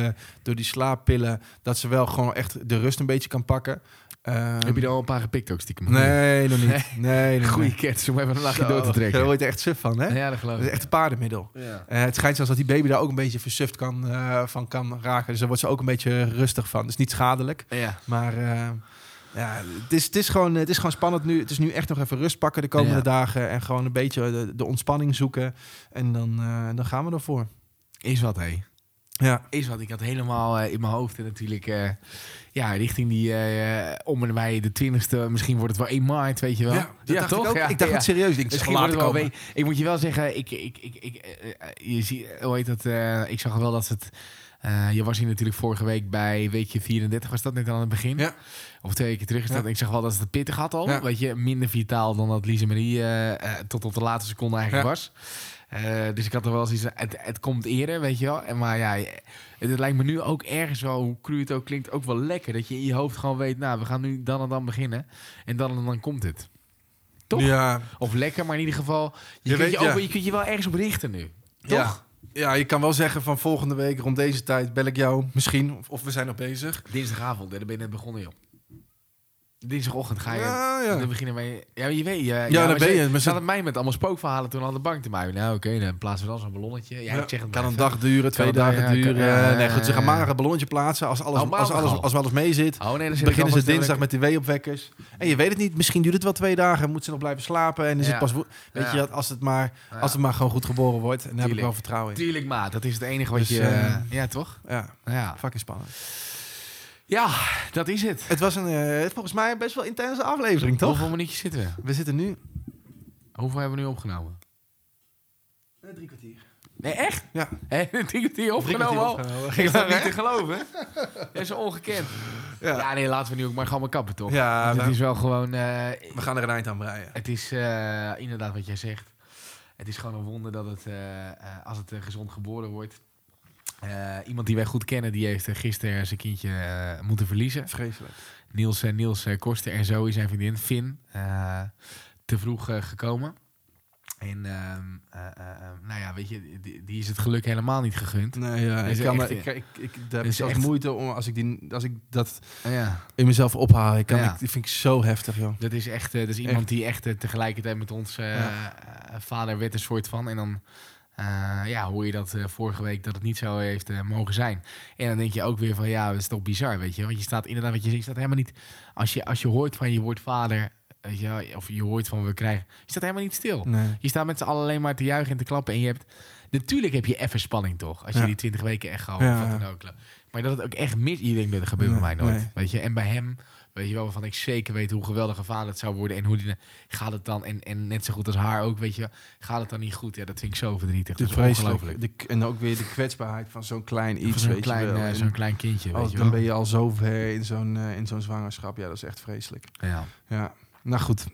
door die slaappillen... dat ze wel gewoon echt de rust een beetje kan pakken. Ehm, Heb je er al een paar gepikt ook stiekem? Nee, nog niet. Nee, nee, nee. Goeie cats om even een nachtje Zo, door te trekken. Daar word je er echt suf van, hè? Ja, dat geloof Dat ik. is echt een paardenmiddel. Ja. Eh, het schijnt zelfs dat die baby daar ook een beetje versuft kan, eh, van kan raken. Dus daar wordt ze ook een beetje rustig van. Dus niet schadelijk. Ja. Maar eh, ja, het is, het, is gewoon, het is gewoon spannend nu. Het is nu echt nog even rust pakken de komende Ja. dagen. En gewoon een beetje de, de ontspanning zoeken. En dan, eh, dan gaan we ervoor. Is wat, hé. Ja, Is wat. Ik had helemaal eh, in mijn hoofd en natuurlijk... eh, ja, richting die... eh om en bij de twintigste. Misschien wordt het wel 1 maart, weet je wel. ja, dat dacht toch? ik ook. Ja, ik dacht ja. het serieus. Ik Misschien het wordt zal het wel we- Ik moet je wel zeggen, ik, ik, ik, ik, je ziet, hoe heet dat? ik zag wel dat het. je was hier natuurlijk vorige week bij weekje 34, was dat net aan het begin? Ja. Of twee weken terug is dat. Ja. Ik zag wel dat het pittig had al. Ja. Weet je, minder vitaal dan dat Lise Marie tot op de laatste seconde eigenlijk was. Eh, dus ik had er wel zoiets het, het komt eerder, weet je wel. En maar ja, het, het lijkt me nu ook ergens wel, hoe cru het ook klinkt, ook wel lekker. Dat je in je hoofd gewoon weet, nou, we gaan nu dan en dan beginnen. En dan en dan komt het. Toch? Ja, Of lekker, maar in ieder geval... Je, Je kunt, weet, je, ook, ja. je kunt je wel ergens op richten nu. Ja. Toch? ja, je kan wel zeggen van volgende week rond deze tijd bel ik jou misschien. Of, of we zijn nog bezig. Dinsdagavond, daar ben je net begonnen, joh. Dinsdagochtend ga je... Ja, ja. Dan beginnen wij... Ja, je weet... Ja, dan maar ben je- maar ze- hadden mij met allemaal spookverhalen toen aan de bank te maken. Nou, oké, dan plaatsen we dan zo'n ballonnetje. Ja, Ja, ik zeg het kan een dag duren, twee dagen ja, duren. ja, nee, goed, ze gaan ja, maar ja. een ballonnetje plaatsen. Als alles, Oh, als, alles, maandag als alles mee zit, Oh nee, dan beginnen ze dinsdag met die weeopwekkers. En je weet het niet, misschien duurt het wel twee dagen. Moet ze nog blijven slapen en is Ja. het pas... Weet Ja. je, dat als het, maar, Ja. als het maar gewoon goed geboren wordt. En daar heb ik wel vertrouwen in. Tuurlijk, maat. Dat is het enige wat Dus, je... eh, ja, toch? Ja, Ja. fucking spannend. Ja, dat is het. Het was een, eh, volgens mij een best wel intense aflevering, toch? Hoeveel minuutjes zitten we? We zitten nu... Hoeveel hebben we nu opgenomen? drie kwartier. Nee, echt? Ja. Die die opgenomen al? Is dat niet te geloven? Dat is ongekend. Ja. Ja, nee, laten we nu ook maar gewoon maar kappen, toch? Ja, Want het we- is wel gewoon... eh, We gaan er een eind aan breien. het is eh, inderdaad wat jij zegt. Het is gewoon een wonder dat het, eh, eh, als het eh, gezond geboren wordt... Eh, iemand die wij goed kennen, die heeft eh, gisteren zijn kindje eh, moeten verliezen. Vreselijk. Niels, Niels Koster en Zoe, zijn vriendin, Finn, te vroeg gekomen. En ehm, eh, eh, eh, nou ja, weet je, die, die is het geluk helemaal niet gegund. Nee, ja, Is ik, kan, echt- ik, ik, ik, daar heb is zelfs echt- moeite om als ik, die, als ik dat Ja. in mezelf ophaal. Ik kan, Ja. ik, die vind ik zo heftig, joh. Dat is echt, dat is iemand Echt. die echt tegelijkertijd met ons vader werd een soort van. En dan eh, ja, hoor je dat eh, vorige week dat het niet zo heeft eh, mogen zijn. En dan denk je ook weer van ja, dat is toch bizar, weet je. Want je staat inderdaad, wat je zegt, je staat helemaal niet. Als je, als je hoort van je wordt vader, weet je, of je hoort van we krijgen, je staat helemaal niet stil. Nee. Je staat met z'n allen alleen maar te juichen en te klappen. En je hebt. Natuurlijk heb je even spanning toch? Als je Ja. die 20 weken echt gauw. Ja, ja. Maar dat het ook echt mis. Je denkt, dat gebeurt bij mij nooit. nee. Weet je? En bij hem. Weet je wel, waarvan ik zeker weet hoe geweldig een vader het zou worden. En hoe die, gaat het dan, en, en net zo goed als haar ook, weet je gaat het dan niet goed? Ja, dat vind ik zo verdrietig. Dat is ongelooflijk. vreselijk. De, en ook weer de kwetsbaarheid van zo'n klein iets, Zo'n weet klein, je wel. eh, zo'n klein kindje, weet als- je dan wel. ben je al zo ver in zo'n eh, in zo'n zwangerschap. Ja, dat is echt vreselijk. Ja. Ja, nou goed.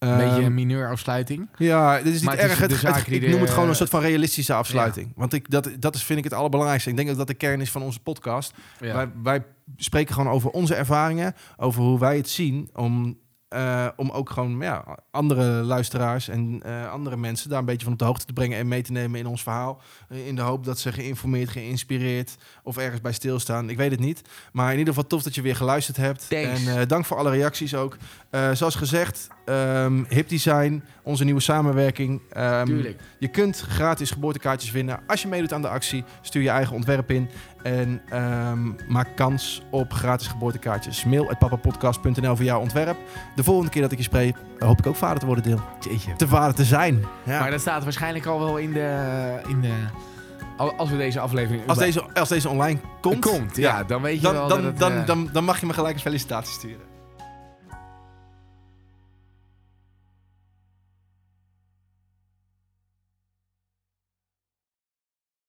Een beetje Ehm, een mineur afsluiting. Ja, dit is niet Maar het is erg. Het, het- ik noem het gewoon een soort van realistische afsluiting. Want ik, dat, dat is, vind ik het allerbelangrijkste. Ik denk ook dat de kern is van onze podcast. Ja. Wij, wij spreken gewoon over onze ervaringen, over hoe wij het zien, om, eh, om ook gewoon ja, andere luisteraars en eh, andere mensen daar een beetje van op de hoogte te brengen en mee te nemen in ons verhaal. Eh, In de hoop dat ze geïnformeerd, geïnspireerd of ergens bij stilstaan. Ik weet het niet. Maar in ieder geval tof dat je weer geluisterd hebt. Thanks. En dank voor alle reacties ook. Zoals gezegd, ehm Hip Design, onze nieuwe samenwerking. Ehm, Tuurlijk. je kunt gratis geboortekaartjes winnen als je meedoet aan de actie. Stuur je eigen ontwerp in en ehm, maak kans op gratis geboortekaartjes. Mail at papapodcast.nl voor jouw ontwerp. De volgende keer dat ik je spreek, hoop ik ook vader te worden, deel. Jeetje. Te vader te zijn. Ja. Maar dat staat waarschijnlijk al wel in de... In de al- als we deze aflevering... als, deze, als deze online komt, komt ja, dan weet je dan, wel dan, dat het, dan, eh, dan, dan mag je me gelijk een felicitatie sturen.